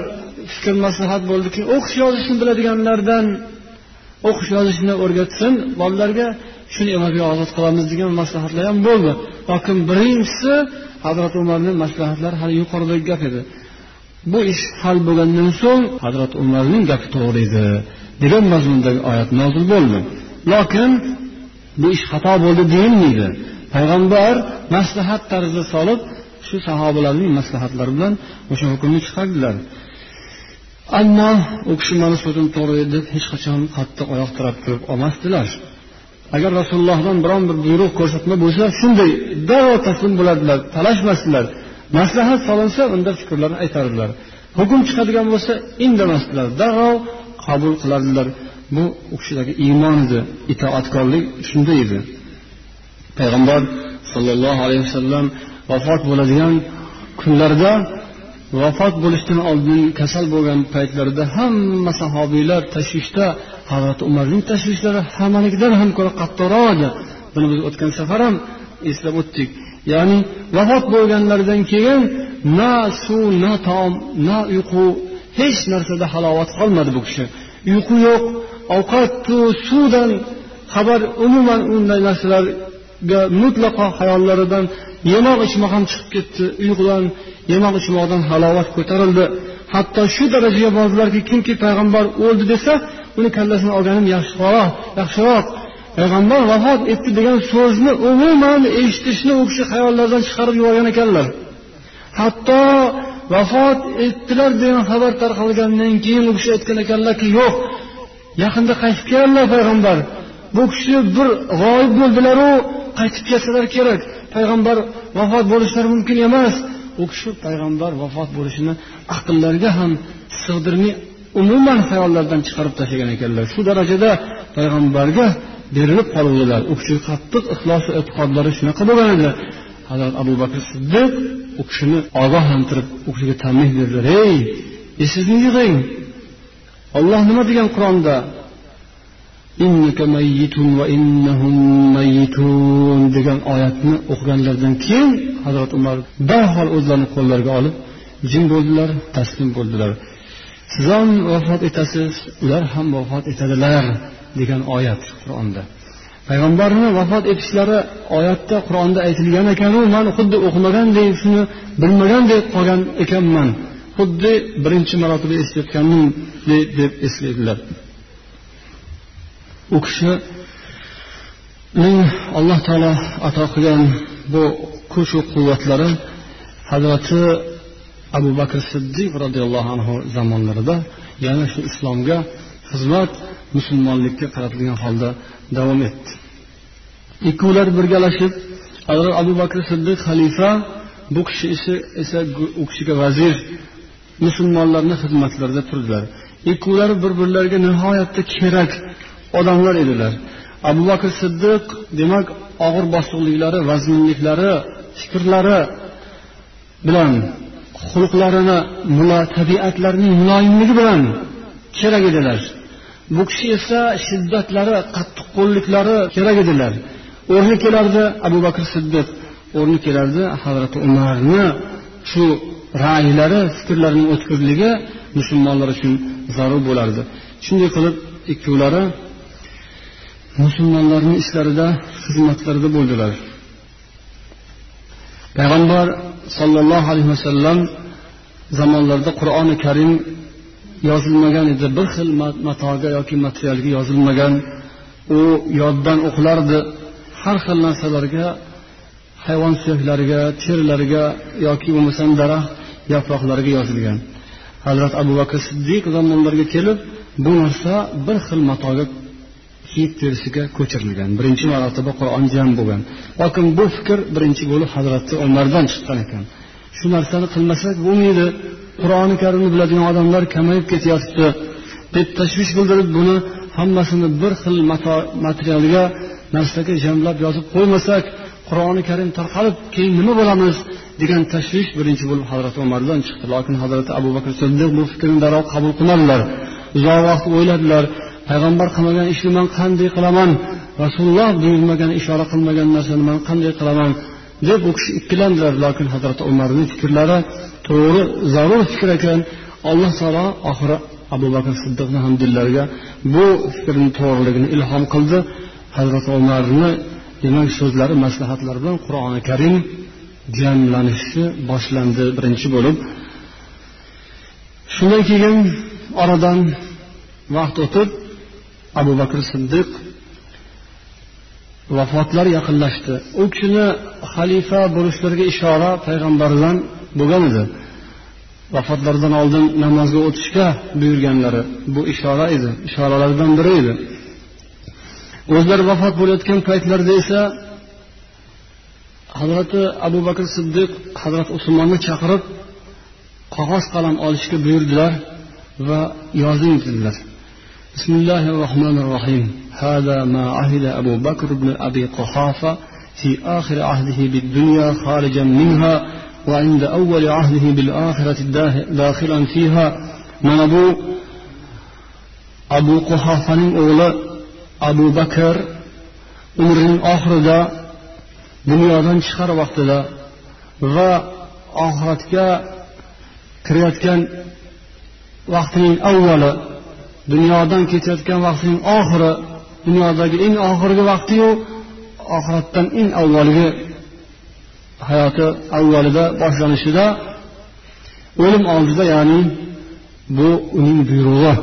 Speaker 1: fikr maslahat bo'ldiki o'qish yozishni biladiganlardan o'qish yozishni o'rgatsin. Bolalarga shuni evaziga ozod qilamiz degan maslahatlar ham bo'ldi. Lokin birinchisi hazrati umarni maslahatlari hali yuqoridagi gap edi. Bu ish hal bo'lgandan so'ng hazrati umarning gapi to'g'ri edi degan mazmundagi oyat nozil bo'ldi. Lokin bu ish xato bo'ldi deyilmaydi. Payg'ambar maslahat tarzida solib shu sahobalarning maslahatlari bilan o'sha hukmni chiqardilar. Ammo u kishi mani so'zim to'g'ri deb hech qachon qattiq oyoq tirab turib olmasdilar. Agar rasulullohdan biron bir buyruq ko'rsatma bo'lsa shunday darrov taslim bo'ladilar talashmasdilar maslahat solinsa unda fikrlarini aytardilar. Hukm chiqadigan bo'lsa indamasdilar darrov qabul qilardilar bu u kishidagi iymon edi itoatkorlik shunday edi. Payg'ambar sollallohu alayhi vasallam vafot bo'ladigan kunlarda vafot bo'lishdan oldin kasal bo'lgan paytlarida hamma sahobiylar tashvishda hazrati umarning tashvishlari hammanikidan ham ko'ra qattiqroq edi buni biz o'tgan safar ham eslab o'tdik. Ya'ni vafot bo'lganlaridan keyin na suv na taom na uyqu hech narsada halovat qolmadi bu kishi. Uyqu yo'q ovqatu suvdan xabar umuman unday narsalarga mutlaqo hayollaridan yemoq ichmoq ham chiqib ketdi. Uyqudan yemoq ichmoqdan halovat ko'tarildi. Hatto shu darajaga bordilarki kimki payg'ambar o'ldi desa uni kallasini olganim yaxshiroq yaxshiroq. Payg'ambar vafot etdi degan so'zni umuman eshitishni u kishi xayollaridan chiqarib yuborgan ekanlar. Hatto vafot etdilar degan xabar tarqalgandan keyin u kishi aytgan ekanlarki yo'q yaqinda qaytib keladilar payg'ambar. Bu kishi bir g'oyib bo'ldilaru qaytib kelsalar kerak. Payg'ambar vafot bo'lishlari mumkin emas. U kishi payg'ambar vafot bo'lishini aqllariga ham sig'dirmay umuman hayollaridan chiqarib tashlagan ekanlar. Shu darajada payg'ambarga berilib qoluvdilar. U kishi qattiq ixlosi e'tiqodlari shunaqa bo'lgan edi. Hazrat abu bakr siddiq u kishini ogohlantirib u kishiga tanbeh berdilar. Ey esingizni yig'ing olloh nima degan qur'onda degan oyatni o'qiganlaridan keyin hazrat umar darhol o'zlarini qo'llariga olib jim bo'ldilar taslim bo'ldilar. Siz ham vafot etasiz ular ham vafot etadilar degan oyat qur'onda. Payg'ambarni vafot etishlari oyatda qur'onda aytilgan ekanu man xuddi o'qimaganday shuni bilmagandek qolgan ekanman. Xuddi birinchi marotaba eshitayotgandek deb eslaydilar u kishining alloh taolo ato qilgan bu kuchu quvvatlari hazrati abu bakr siddiq roziyallohu anhu zamonlarida yana shu islomga xizmat musulmonlikka qaratilgan holda davom etdi. Ikkovlar birgalashib hazrat abu bakr siddiq xalifa bu kishi esa u kishiga vazir musulmonlarni xizmatlarida turdilar. Ikkovlari bir birlariga nihoyatda kerak odamlar edilar. Abu bakr siddiq demak og'ir bosiqliklari vazminliklari fikrlari bilan xulqlarini tabiatlarining muloyimligi bilan kerak edilar. Bu kishi esa shiddatlari qattiqqo'lliklari kerak edilar. O'rni kelardi abu bakr siddiq o'rni kelardi hazrati umarni. Shu ra'ylari fikrlarining o'tkirligi musulmonlar uchun zarur bo'lardi. Shunday qilib ikkovlari musulmonlarni ishlarida xizmatlarida bo'ldilar. Payg'ambar sollallohu alayhi vasallam zamonlarida qur'oni karim yozilmagan edi. Bir xil matoga yoki materialga yozilmagan. U yoddan o'qilardi. Har xil narsalarga hayvon suyaklariga terilariga yoki bo'lmasam daraxt yaproqlariga yozilgan. Hazrat abu bakr siddiq zamonlarga kelib bu narsa bir xil matoga kiyib terisiga ko'chirilgan. Birinchi marotaba qur'on jam bo'lgan. Lokin bu fikr birinchi bo'lib hazrati umardan chiqqan ekan. Shu narsani qilmasak bo'lmaydi. Qur'oni karimni biladigan odamlar kamayib ketyapti. Deb tashvish bildirib buni hammasini bir xil materialga narsaga jamlab yozib qo'ymasak qur'oni karim tarqalib keyin nima bo'lamiz degan tashvish birinchi bo'lib hazrati umardan chiqdi. Lokin hazrati abu bakr siddiq bu fikrni darrov qabul qilmadilar. Uzoq vaqt o'yladilar. Payg'ambar qilmagan ishni man qanday qilaman? Rasululloh buyurmagan ishora qilmagan narsani man qanday qilaman? deb u kishi ikkilandilar lokin hazrati umarni fikrlari to'g'ri zarur fikr ekan. Alloh taolo oxiri abu bakr siddiqni ham dillariga bu fikrni to'g'riligini ilhom qildi. Hazrati umarni demak so'zlari maslahatlari bilan qur'oni karim jamlanishi boshlandi birinchi bo'lib. Shundan keyin oradan vaqt o'tib abu bakr siddiq vafotlari yaqinlashdi. U kishini xalifa bo'lishlariga ishora payg'ambardan bo'lgan edi. Vafotlaridan oldin namozga o'tishga buyurganlari bu ishora edi ishoralardan biri edi. O'zlari vafot bo'layotgan paytlarida esa hazrati abu bakr siddiq hazrati usmonni chaqirib qog'oz qalam olishga buyurdilar va yozing dedilar. بسم الله الرحمن الرحيم. هذا ما عهد أبو بكر بن أبي قحافة في آخر عهده بالدنيا خارجا منها وعند أول عهده بالآخرة داخلا فيها. من أبو أبو قحافة أولى abu bakr umrining oxirida dunyodan chiqar vaqtida va oxiratga kirayotgan vaqtining avvali dunyodan ketayotgan vaqtining oxiri dunyodagi eng oxirgi vaqtiyu oxiratdan eng avvalgi hayoti avvalida boshlanishida o'lim oldida ya'ni bu uning buyrug'i.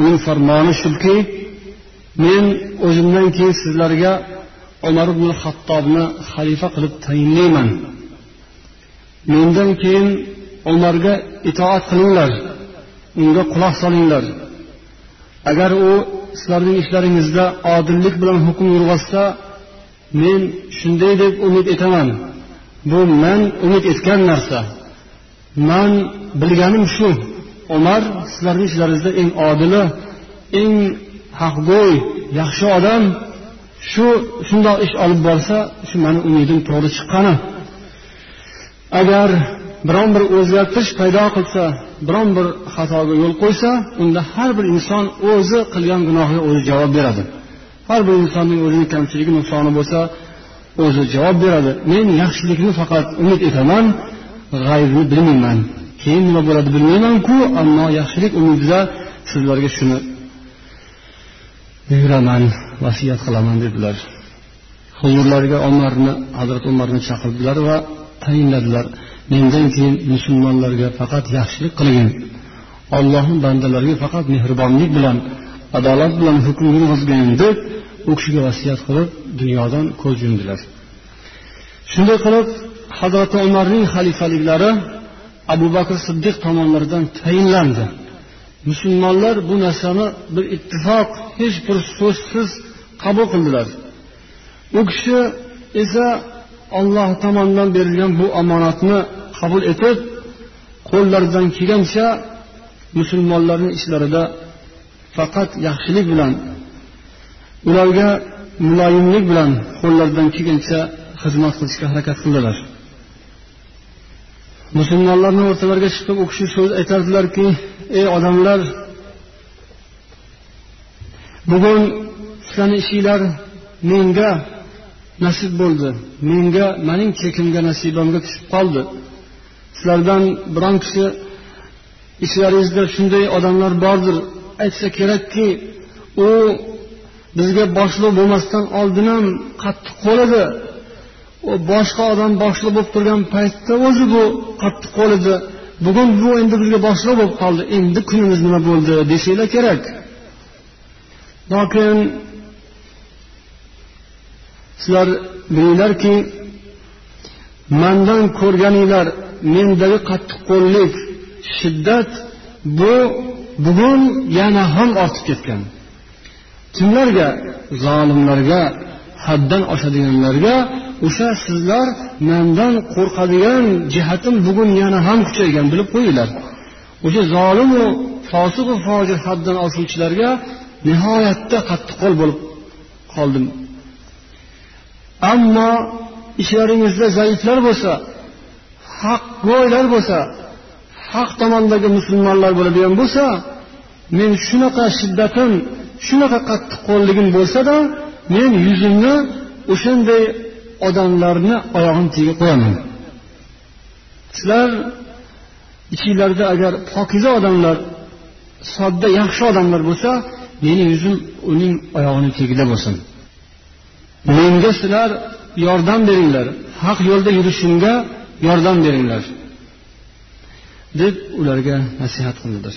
Speaker 1: Uning farmoni shuki men o'zimdan keyin sizlarga umar ibn hattobni xalifa qilib tayinlayman. Mendan keyin umarga itoat qilinglar unga quloq solinglar. Agar u sizlarning ishlaringizda odillik bilan hukm yurg'azsa men shunday deb umid etaman. Bu man umid etgan narsa. Man bilganim shu umar sizlarni ishlaringizda eng odili eng haqgo'y yaxshi odam shu shundoq ish olib borsa shu mani umidim to'g'ri chiqqani. Agar biron bir o'zgartirish paydo qilsa biron bir xatoga yo'l qo'ysa unda har bir inson o'zi qilgan gunohiga o'zi javob beradi. Har bir insonning o'zini kamchiligi nuqsoni bo'lsa o'zi javob beradi. Men yaxshilikni faqat umid etaman g'aybni bilmayman. Keyin nima bo'ladi bilmaymanku ammo yaxshilik umidida sizlarga shuni buyuraman vasiyat qilaman dedilar. Huzurlariga umarni hazrati umarni chaqirdilar va tayinladilar. Mendan keyin musulmonlarga faqat yaxshilik qilgin. Ollohni bandalariga faqat mehribonlik bilan adolat bilan hukm yurg'izgin deb u kishiga vasiyat qilib dunyodan ko'z yumdilar. Shunday qilib hazrati umarning xalifaliklari abu bakr siddiq tomonlaridan tayinlandi. Musulmonlar bu narsani bir ittifoq hech bir so'zsiz qabul qildilar. U kishi esa olloh tomonidan berilgan bu omonatni qabul etib qo'llaridan kelgancha musulmonlarning ishlarida faqat yaxshilik bilan ularga muloyimlik bilan qo'llaridan kelgancha xizmat qilishga harakat qildilar. Musulmonlarni o'rtalariga chiqib u kishi so'z aytardilarki ey odamlar bugun sizlarni ishinglar menga nasib bo'ldi. Menga mening chekimga nasibamga tushib qoldi. Sizlardan biron kishi ishlaringizda shunday odamlar bordir. Aytsa kerakki u bizga boshliq bo'lmasdan oldin ham qattiq qo'l edi. U boshqa odam boshliq bo'lib turgan paytda o'zi bu qattiq qo'l edi. Bugun bu endi bizga boshliq bo'lib qoldi. Endi kunimiz nima bo'ldi desanglar kerak. Lokin sizlar bilinglarki mandan ko'rganinglar mendagi qattiqqo'llik shiddat bu bugun yana ham ortib ketgan. Kimlarga? Zolimlarga haddan oshadiganlarga o'sha sizlar mendan qo'rqadigan jihatim bugun yana ham kuchaygan bilib qo'yinglar. O'sha zolimu fosiqu fojir haddan oshuvchilarga nihoyatda qattiqqo'l bo'lib qoldim. Ammo ishlaringizda zaiflar bo'lsa haqgo'ylar bo'lsa haq tomondagi musulmonlar bo'ladigan bo'lsa men shunaqa shiddatim shunaqa qattiqqo'lligim bo'lsada men yuzimni o'shanday odamlarni oyog'ini tagiga qo'yaman. Sizlar ichinglarda agar pokiza odamlar sodda yaxshi odamlar bo'lsa meni yuzim uning oyog'ini tagida bo'lsin. Menga sizlar yordam beringlar. Haq yo'lda yurishimga yordam beringlar. Deb ularga nasihat qildilar.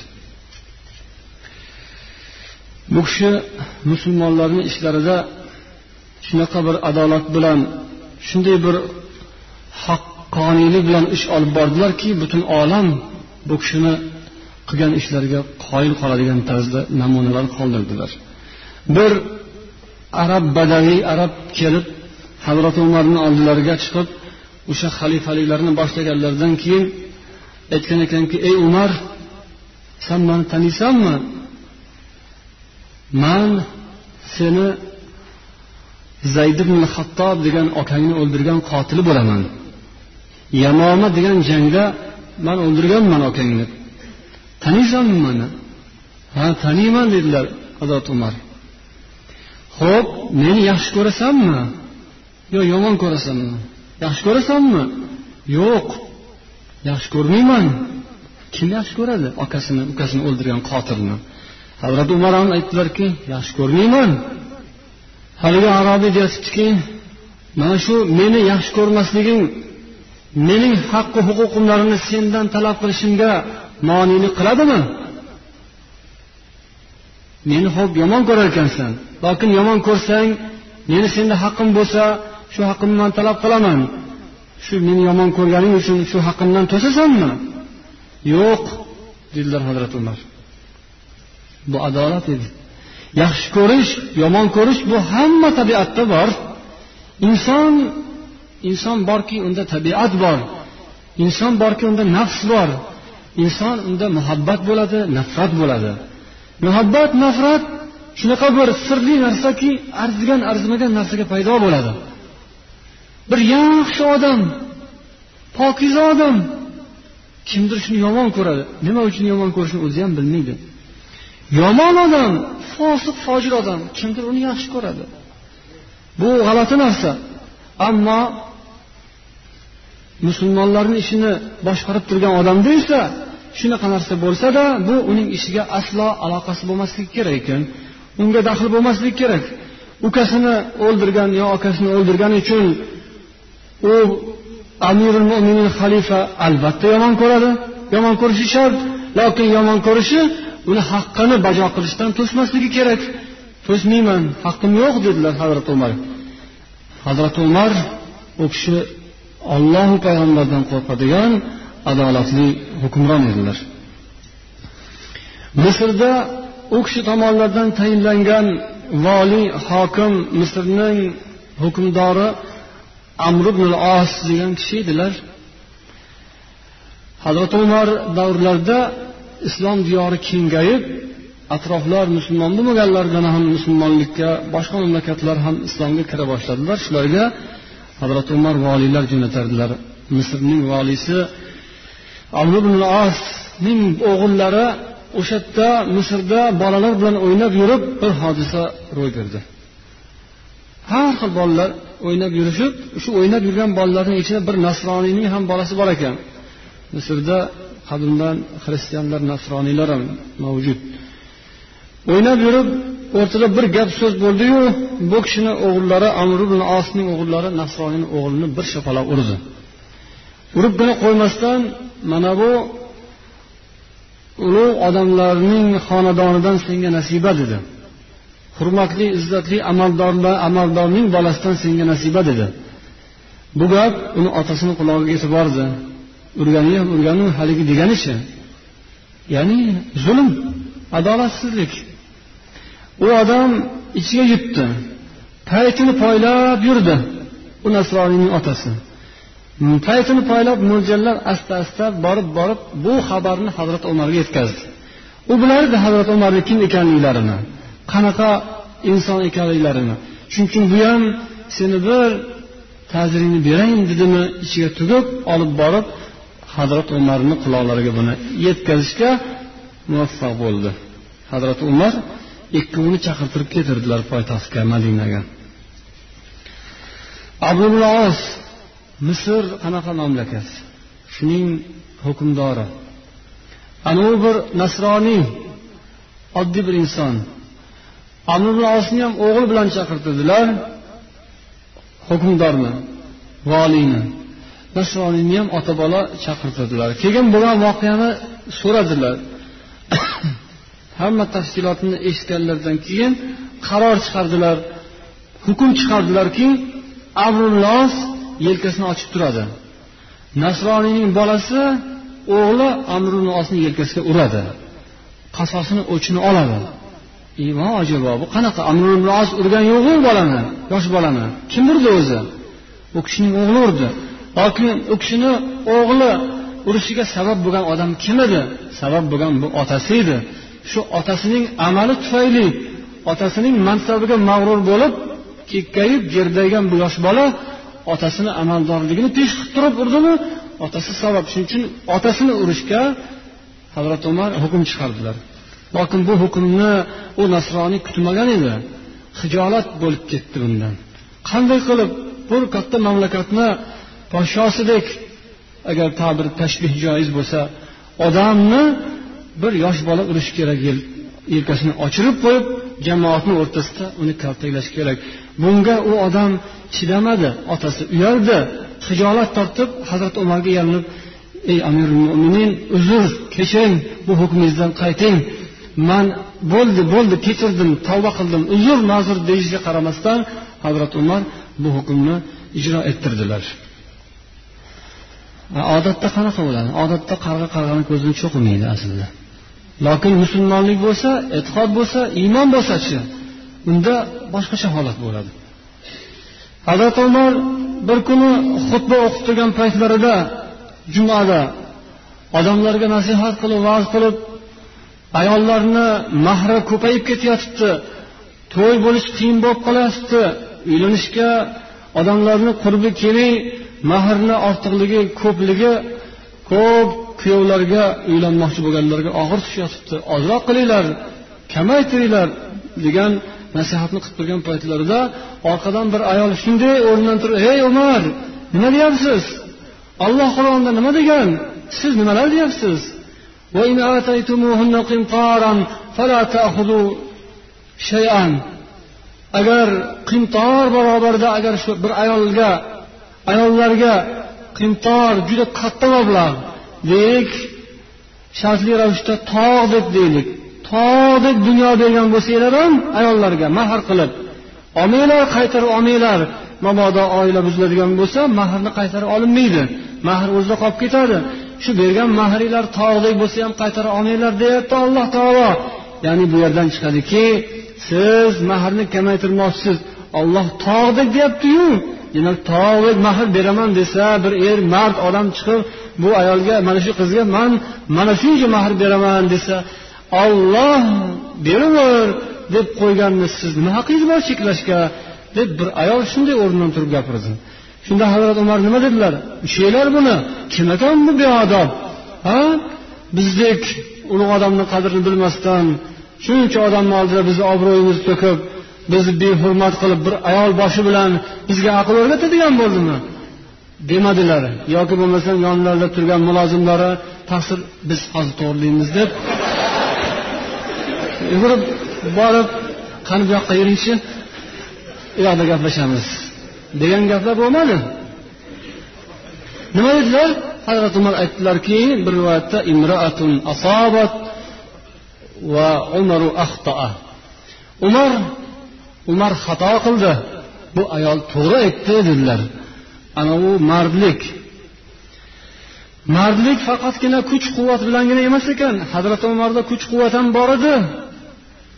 Speaker 1: Bu kishi musulmonlarni ishlarida shunaqa bir adolat bilan shunday bir haqqoniylik bilan ish olib bordilarki butun olam bu kishini qilgan ishlariga qoyil qoladigan tarzda namunalar qoldirdilar. Bir arab badaviy arab kelib hazrati umarni oldilariga chiqib o'sha xalifaliklarni boshlaganlaridan keyin aytgan ekanki ey umar san mani taniysanmi? Man seni zayd ibn hattob degan akangni o'ldirgan qotili bo'laman. Yamoma degan jangda man o'ldirganman akangni taniysanmi mani ha taniyman dedilar hazrat umar. Ho'p meni yaxshi ko'rasanmi? Yo yomon ko'rasanmi? Yaxshi ko'rasanmi? Yo'q. Yaxshi ko'rmayman. Kim yaxshi ko'radi? Akasini ukasini o'ldirgan qotilni. Hazrati umar ham aytdilarki yaxshi ko'rmayman. Haligi arobiy deyaptiki mana shu meni yaxshi ko'rmasliging mening haqqi huquqimlarimni sendan talab qilishimga monelik qiladimi? Meni ho'p yomon ko'rar ekansan. Lokin yomon ko'rsang meni senda haqqim bo'lsa shu haqqimni man talab qilaman. Shu meni yomon ko'rganing uchun shu haqqimdan to'sasanmi yo'q dedilar hazrati umar. Bu adolat edi. Yaxshi ko'rish yomon ko'rish bu hamma tabiatda bor. Inson inson borki unda tabiat bor. Inson borki unda nafs bor. Inson unda muhabbat bo'ladi nafrat bo'ladi. Muhabbat nafrat shunaqa bir sirli narsaki arzigan arzimagan narsaga paydo bo'ladi. Bir yaxshi odam pokiza odam kimdir shuni yomon ko'radi. Nima uchun yomon ko'rishini o'zi ham bilmaydi. Yomon odam fosiq fojir odam kimdir uni yaxshi ko'radi. Bu g'alati narsa. Ammo musulmonlarni ishini boshqarib turgan odamda esa shunaqa narsa bo'lsada bu uning ishiga aslo aloqasi bo'lmasligi kerak ekan. Unga daxl bo'lmasligi kerak. Ukasini o'ldirgan yo akasini o'ldirgani uchun u amirul mo'minin xalifa albatta yomon ko'radi. Yomon ko'rishi shart lokin yomon ko'rishi uni haqqini bajo qilishdan to'smasligi kerak. To'smayman haqqim yo'q dedilar hazrati umar. Hazrati umar u kishi ollohu payg'ambardan qo'rqadigan adolatli hukmron edilar. Misrda u kishi tomonidan tayinlangan voliy hokim misrning hukmdori amr ibn os degan kishi edilar. Hazrati umar davrlarida islom diyori kengayib atroflar musulmon bo'lmaganlardan ham musulmonlikka boshqa mamlakatlar ham islomga kira boshladilar. Shularga hazrati umar voliylar jo'natardilar. Misrning voliysi amr ibn asning o'g'illari o'sha yerda misrda bolalar bilan o'ynab yurib bir hodisa ro'y berdi. Har xil bolalar o'ynab yurishib shu o'ynab yurgan bolalarning ichida bir nasroniyning ham bolasi bor ekan. Misrda qadimdan xristianlar nasroniylar ham mavjud. O'ynab yurib o'rtada bir gap so'z bo'ldiyu bu kishini o'g'illari amr ibn osning o'g'illari nasroniyni o'g'lini bir shapaloq urdi. Uribgina qo'ymasdan mana bu ulug' odamlarning xonadonidan senga nasiba dedi. Hurmatli izzatli amaldorlar amaldorning bolasidan senga nasiba dedi. Bu gap uni otasini qulog'iga yetib bordi. Urgani ham haligi deganicha. Ya'ni zulm adolatsizlik. U odam ichiga yutdi. Paytini poylab yurdi. Bu nasroniyning otasi. Paytini poylab mo'ljallab asta asta borib borib bu xabarni hazrati umarga yetkazdi. U bilardi hazrati umarni kim ekanliklarini qanaqa inson ekanliklarini. Shuning uchun bu ham seni bir ta'ziringni berayin dedimi ichiga tugib olib borib hazrat umarni quloqlariga buni yetkazishga muvaffaq bo'ldi. Hazrati umar ikkovini chaqirtirib ketirdilar poytaxtga madinaga. Abu os misr qanaqa mamlakat shuning hukmdori. Anavi bir nasroniy oddiy bir inson. Amr osni ham o'g'li bilan chaqirtirdilar. Hukmdorni voliyni nasroniyni ham ota bola chaqirtirdilar. Keyin bo'lgan voqeani so'radilar. [COUGHS] Hamma tafsilotini eshitganlaridan keyin qaror chiqardilar. Hukm chiqardilarki abrullos yelkasini ochib turadi. Nasroniyning bolasi o'g'li amrulosni yelkasiga uradi. Qasosini o'chini oladi. Vo ajabo bu qanaqa amrullos urgani yo'qu bolani yosh bolani kim urdi o'zi? U kishining o'g'li urdi. Yoki u kishini o'g'li urishiga sabab bo'lgan odam kim edi? Sabab bo'lgan bu otasi edi. Shu otasining amali tufayli otasining mansabiga mag'rur bo'lib kekkayib gerdaygan bu yosh bola otasini amaldorligini pesh qilib turib urdimi? Otasi sabab. Shuning uchun otasini urishga hazrati umar hukm chiqardilar. Lokin bu hukmni u nasroniy kutmagan edi. Hijolat bo'lib ketdi bundan. Qanday qilib bir katta mamlakatni podshosidek agar ta'bir tashbih joiz bo'lsa odamni bir yosh bola urish kerak yelkasini ochirib qo'yib jamoatni o'rtasida uni kaltaklash kerak. Bunga u odam chidamadi otasi uyaldi. Hijolat tortib hazrati umarga yalinib ey amirul mo'minin uzr kechiring bu hukmingizdan qayting. Man bo'ldi bo'ldi kechirdim tavba qildim uzr ma'zur deyishiga qaramasdan hazrati umar bu hukmni ijro ettirdilar. Odatda qanaqa bo'ladi? Odatda qarg'a qarg'ani ko'zini cho'qimaydi aslida. Lokin musulmonlik bo'lsa e'tiqod bo'lsa iymon bo'lsachi unda boshqacha holat bo'ladi. Hazrati umar bir kuni xutba o'qib turgan paytlarida jumada odamlarga nasihat qilib va'z qilib ayollarni mahri ko'payib ketayotibdi to'y bo'lish qiyin bo'lib qolyapti uylanishga odamlarni qurbi kelmay mahrni ortiqligi ko'pligi ko'p kuyovlarga uylanmoqchi bo'lganlarga og'ir tushyotibdi ozroq qilinglar kamaytiringlar degan nasihatni qilib turgan paytlarida orqadan bir ayol shunday o'rnidan turib ey umar nima deyapsiz? Alloh qur'onda nima degan? Siz nimalar deyapsiz? Agar qimtor barobarida agar shu bir ayolga ayollarga qimtor juda katta mablag' deylik shartli ravishda tog' deb deylik. Tog'dek dunyo bergan bo'lsanglar ham ayollarga mahr qilib olmanglar qaytarib olmanglar. Mabodo oila buziladigan bo'lsa mahrni qaytarib olinmaydi. Mahr o'zida qolib ketadi. Shu bergan mahringlar tog'dek bo'lsa ham qaytara olmanglar deyapti alloh taolo. Ya'ni bu yerdan chiqadiki siz mahrni kamaytirmoqchisiz. Olloh tog'dek deyaptiyu. Demak tog'dek mahr beraman desa bir er mard odam chiqib bu ayolga mana shu qizga man mana shuncha mahr beraman desa olloh beraver deb qo'yganni siz nima haqqingiz bor cheklashga? deb bir ayol shunday o'rnidan turib gapirdi shunda hazrat umar nima dedilar? Ushlanglar buni. Kim ekan bu beodob? Ha? Bizdek ulug' odamni qadrini bilmasdan shuncha odamni oldida bizni obro'yimizni to'kib bizni behurmat qilib bir ayol boshi bilan bizga aql o'rgatadigan bo'ldimi? Demadilar. Yoki bo'lmasam yonlarida turgan mulozimlari taqsir biz hozir to'g'rilaymiz deb yugurib borib qani bu yoqqa yuringchi? U yoqda gaplashamiz. Degan gaplar bo'lmadi. Nima dedilar? Hazrati umar aytdilarki bir rivoyatda imroatun asobat va umaru axtoa umar umar xato qildi. Bu ayol to'g'ri aytdi dedilar. Ana u mardlik. Mardlik faqatgina kuch quvvat bilangina emas ekan. Hazrati umarda kuch quvvat ham bor edi.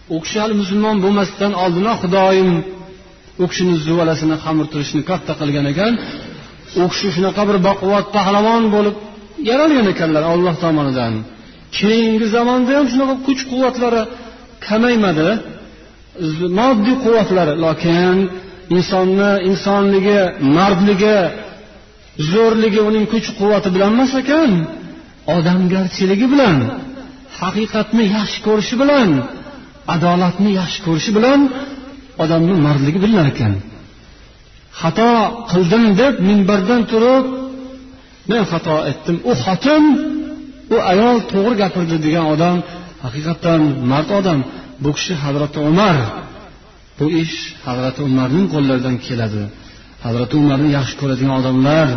Speaker 1: U kishi hali musulmon bo'lmasdan oldinoq xudoyim u kishini zuvalasini xamirturishni katta qilgan ekan u kishi shunaqa bir baquvvat pahlavon bo'lib yaralgan ekanlar olloh tomonidan. Keyingi zamonda ham shunaqa kuch quvvatlari kamaymadi moddiy quvvatlari lokin insonni insonligi mardligi zo'rligi uning kuch quvvati bilan emas ekan odamgarchiligi bilan haqiqatni yaxshi ko'rishi bilan adolatni yaxshi ko'rishi bilan odamni mardligi bilinar ekan. Xato qildim deb minbardan turib men xato etdim. U xotin u ayol to'g'ri gapirdi degan odam haqiqatdan mard odam. Bu kishi hazrati umar. Bu ish hazrati umarning qo'llaridan keladi. Hazrati umarni yaxshi ko'radigan odamlar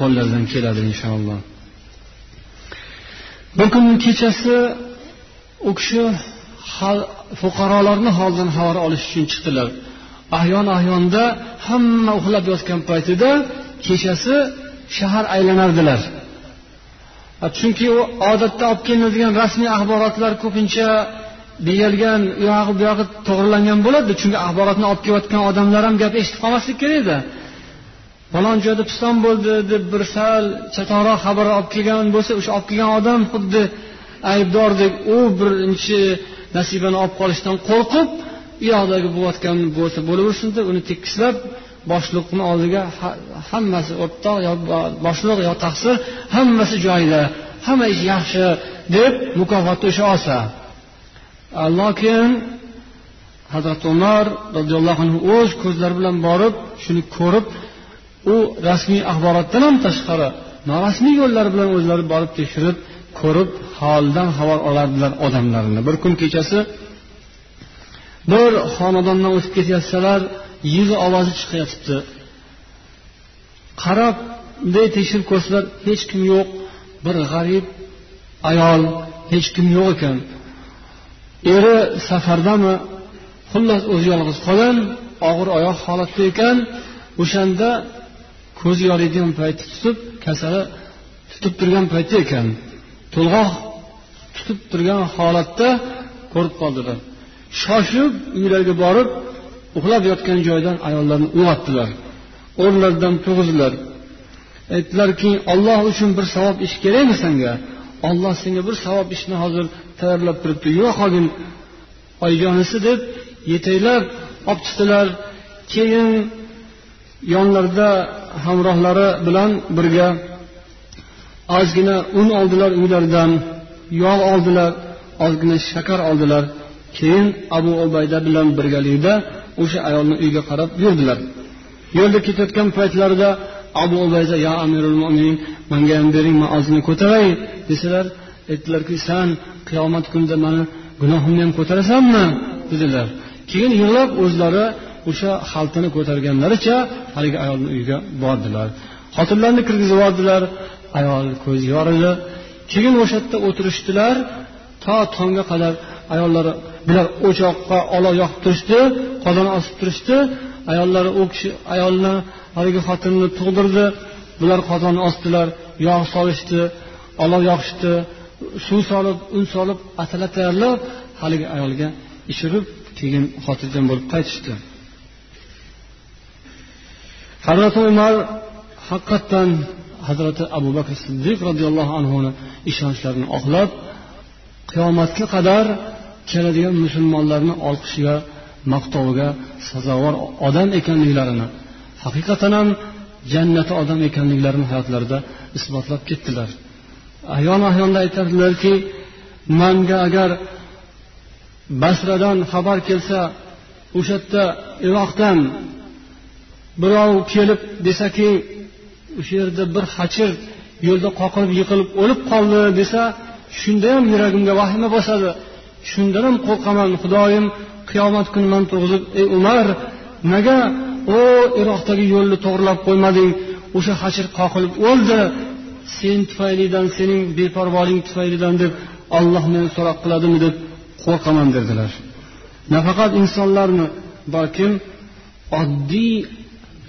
Speaker 1: qo'llaridan keladi inshaalloh. Bir kun kechasi u kishi fuqarolarni holidan xabar olish uchun chiqdilar. Ahyon ahyonda hamma uxlab yotgan paytida kechasi shahar aylanardilar. Chunki u odatda olib kelinadigan rasmiy axborotlar ko'pincha deyilgan u yog'i bu yog'i to'g'rilangan bo'ladi chunki axborotni olib kelayotgan odamlar ham gap eshitib qolmaslik kerak falon joyda piston bo'ldi deb bir sal chatoqroq xabar olib kelgan bo'lsa o'sha olib kelgan odam xuddi aybdordek u birinchi nasibani olib qolishdan qo'rqib u yoqdagi bo'layotgan bo'lsa bo'laversin deb uni tekislab boshliqni oldiga hammasi o'rtoq yo boshliq yo taqsir hammasi joyida hamma ish yaxshi deb mukofotni o'sha olsa. Lokin hazrati umar roziyallohu anhu o'z ko'zlari bilan borib shuni ko'rib u rasmiy axborotdan ham tashqari norasmiy yo'llar bilan o'zlari borib tekshirib ko'rib holidan xabar olardilar odamlarni. Bir kun kechasi bir xonadondan o'tib ketayotsalar yig'i ovozi chiqyotibdi qarab bunday tekshirib ko'rsalar hech kim yo'q bir g'arib ayol hech kim yo'q ekan. Eri safardami? Xullas o'zi yolg'iz qolgan og'ir oyoq holatda ekan. O'shanda ko'zi yoriydigan payti tutib kasali tutib turgan paytda ekan. To'lg'oq tutib turgan holatda ko'rib qoldilar. Shoshib uylariga borib uxlab yotgan joydan ayollarni uyg'otdilar. O'rnlaridan turg'izdilar aytdilarki olloh uchun bir savob ish kerakmi senga? Olloh senga bir savob ishni hozir tayyorlab turibdi. Yo'q hogin oyijonisi deb yetaklab olib chiqdilar keyin yonlarida hamrohlari bilan birga ozgina un oldilar uylaridan yog' oldilar ozgina shakar oldilar. Keyin abu ubayda bilan birgalikda o'sha ayolni uyiga qarab yurdilar. Yo'lda ketayotgan paytlarida abu ubayda yo amirul mo'minin manga ham bering man ozgina ko'taray desalar aytdilarki san qiyomat kunida mani gunohimni ham ko'tarasanmi? dedilar. Keyin yig'lab o'zlari o'sha xaltani ko'targanlaricha haligi ayolni uyiga bordilar. Xotinlarni kirgizib yubordilar ayol ko'zi yorildi. Keyin o'sha yerda o'tirishdilar. To tongga qadar ayollari bular o'choqqa olov yoqib turishdi qozon osib turishdi. Ayollari u kishi ayolni haligi xotinni tug'dirdi. Bular qozonni osdilar yog' solishdi olov yoqishdi. Suv solib un solib atala tayyorlab haligi ayolga ichirib keyin xotirjam bo'lib qaytishdi. Hazrati umar haqiqatdan hazrati abu bakr siddiq roziyallohu anhuni ishonchlarini oqlab qiyomatga qadar keladigan musulmonlarni olqishiga maqtoviga sazovor odam ekanliklarini haqiqatan ham jannati odam ekanliklarini hayotlarida isbotlab ketdilar. Ayon ayonda aytadilarki manga agar basradan xabar kelsa o'sha yerda iroqdan birov kelib desaki o'sha yerda bir hachir yo'lda qoqilib yiqilib o'lib qoldi desa shunda ham yuragimga vahima bosadi. Shundan ham qo'rqaman xudoyim qiyomat kuni man turg'izib ey umar nega o iroqdagi yo'lni to'g'irlab qo'ymading? O'sha hashir qoqilib o'ldi. Sen tufaylidan sening beparvoling tufaylidan deb olloh meni so'roq qiladimi? deb qo'rqaman dedilar nafaqat insonlarni balkim oddiy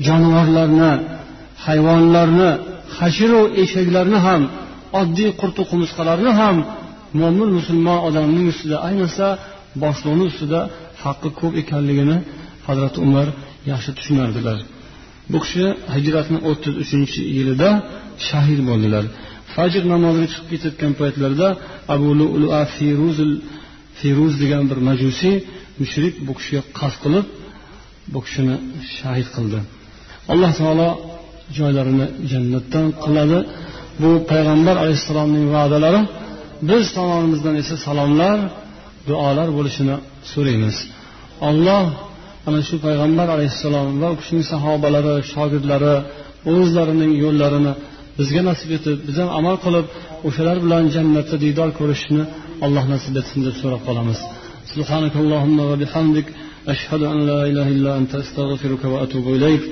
Speaker 1: jonivorlarni hayvonlarni hashiru eshaklarni ham oddiy qurtu qumursqalarni ham mo'min musulmon odamning ustida ayniqsa boshliqni ustida haqqi ko'p ekanligini hazrati umar yaxshi tushunardilar. Bu kishi hijratni o'ttiz uchinchi yilida shahid bo'ldilar. Fajr namoziga chiqib ketayotgan paytlarida abu lua Firuz degan bir majusiy mushrik bu kishiga qasd qilib bu kishini shahid qildi. Alloh taolo joylarini jannatdan qiladi bu payg'ambar alayhissalomning va'dalari biz tomonimizdan esa salomlar duolar bo'lishini so'raymiz olloh ana shu payg'ambar alayhissalom va u kishining sahobalari shogirdlari o'zlarining yo'llarini bizga nasib etib biz ham amal qilib o'shalar bilan jannatda diydor ko'rishni alloh nasib etsin deb so'rab qolamiz سبحانك اللهم وبحمدك أشهد أن لا إله إلا أنت أستغفرك وأتوب إليك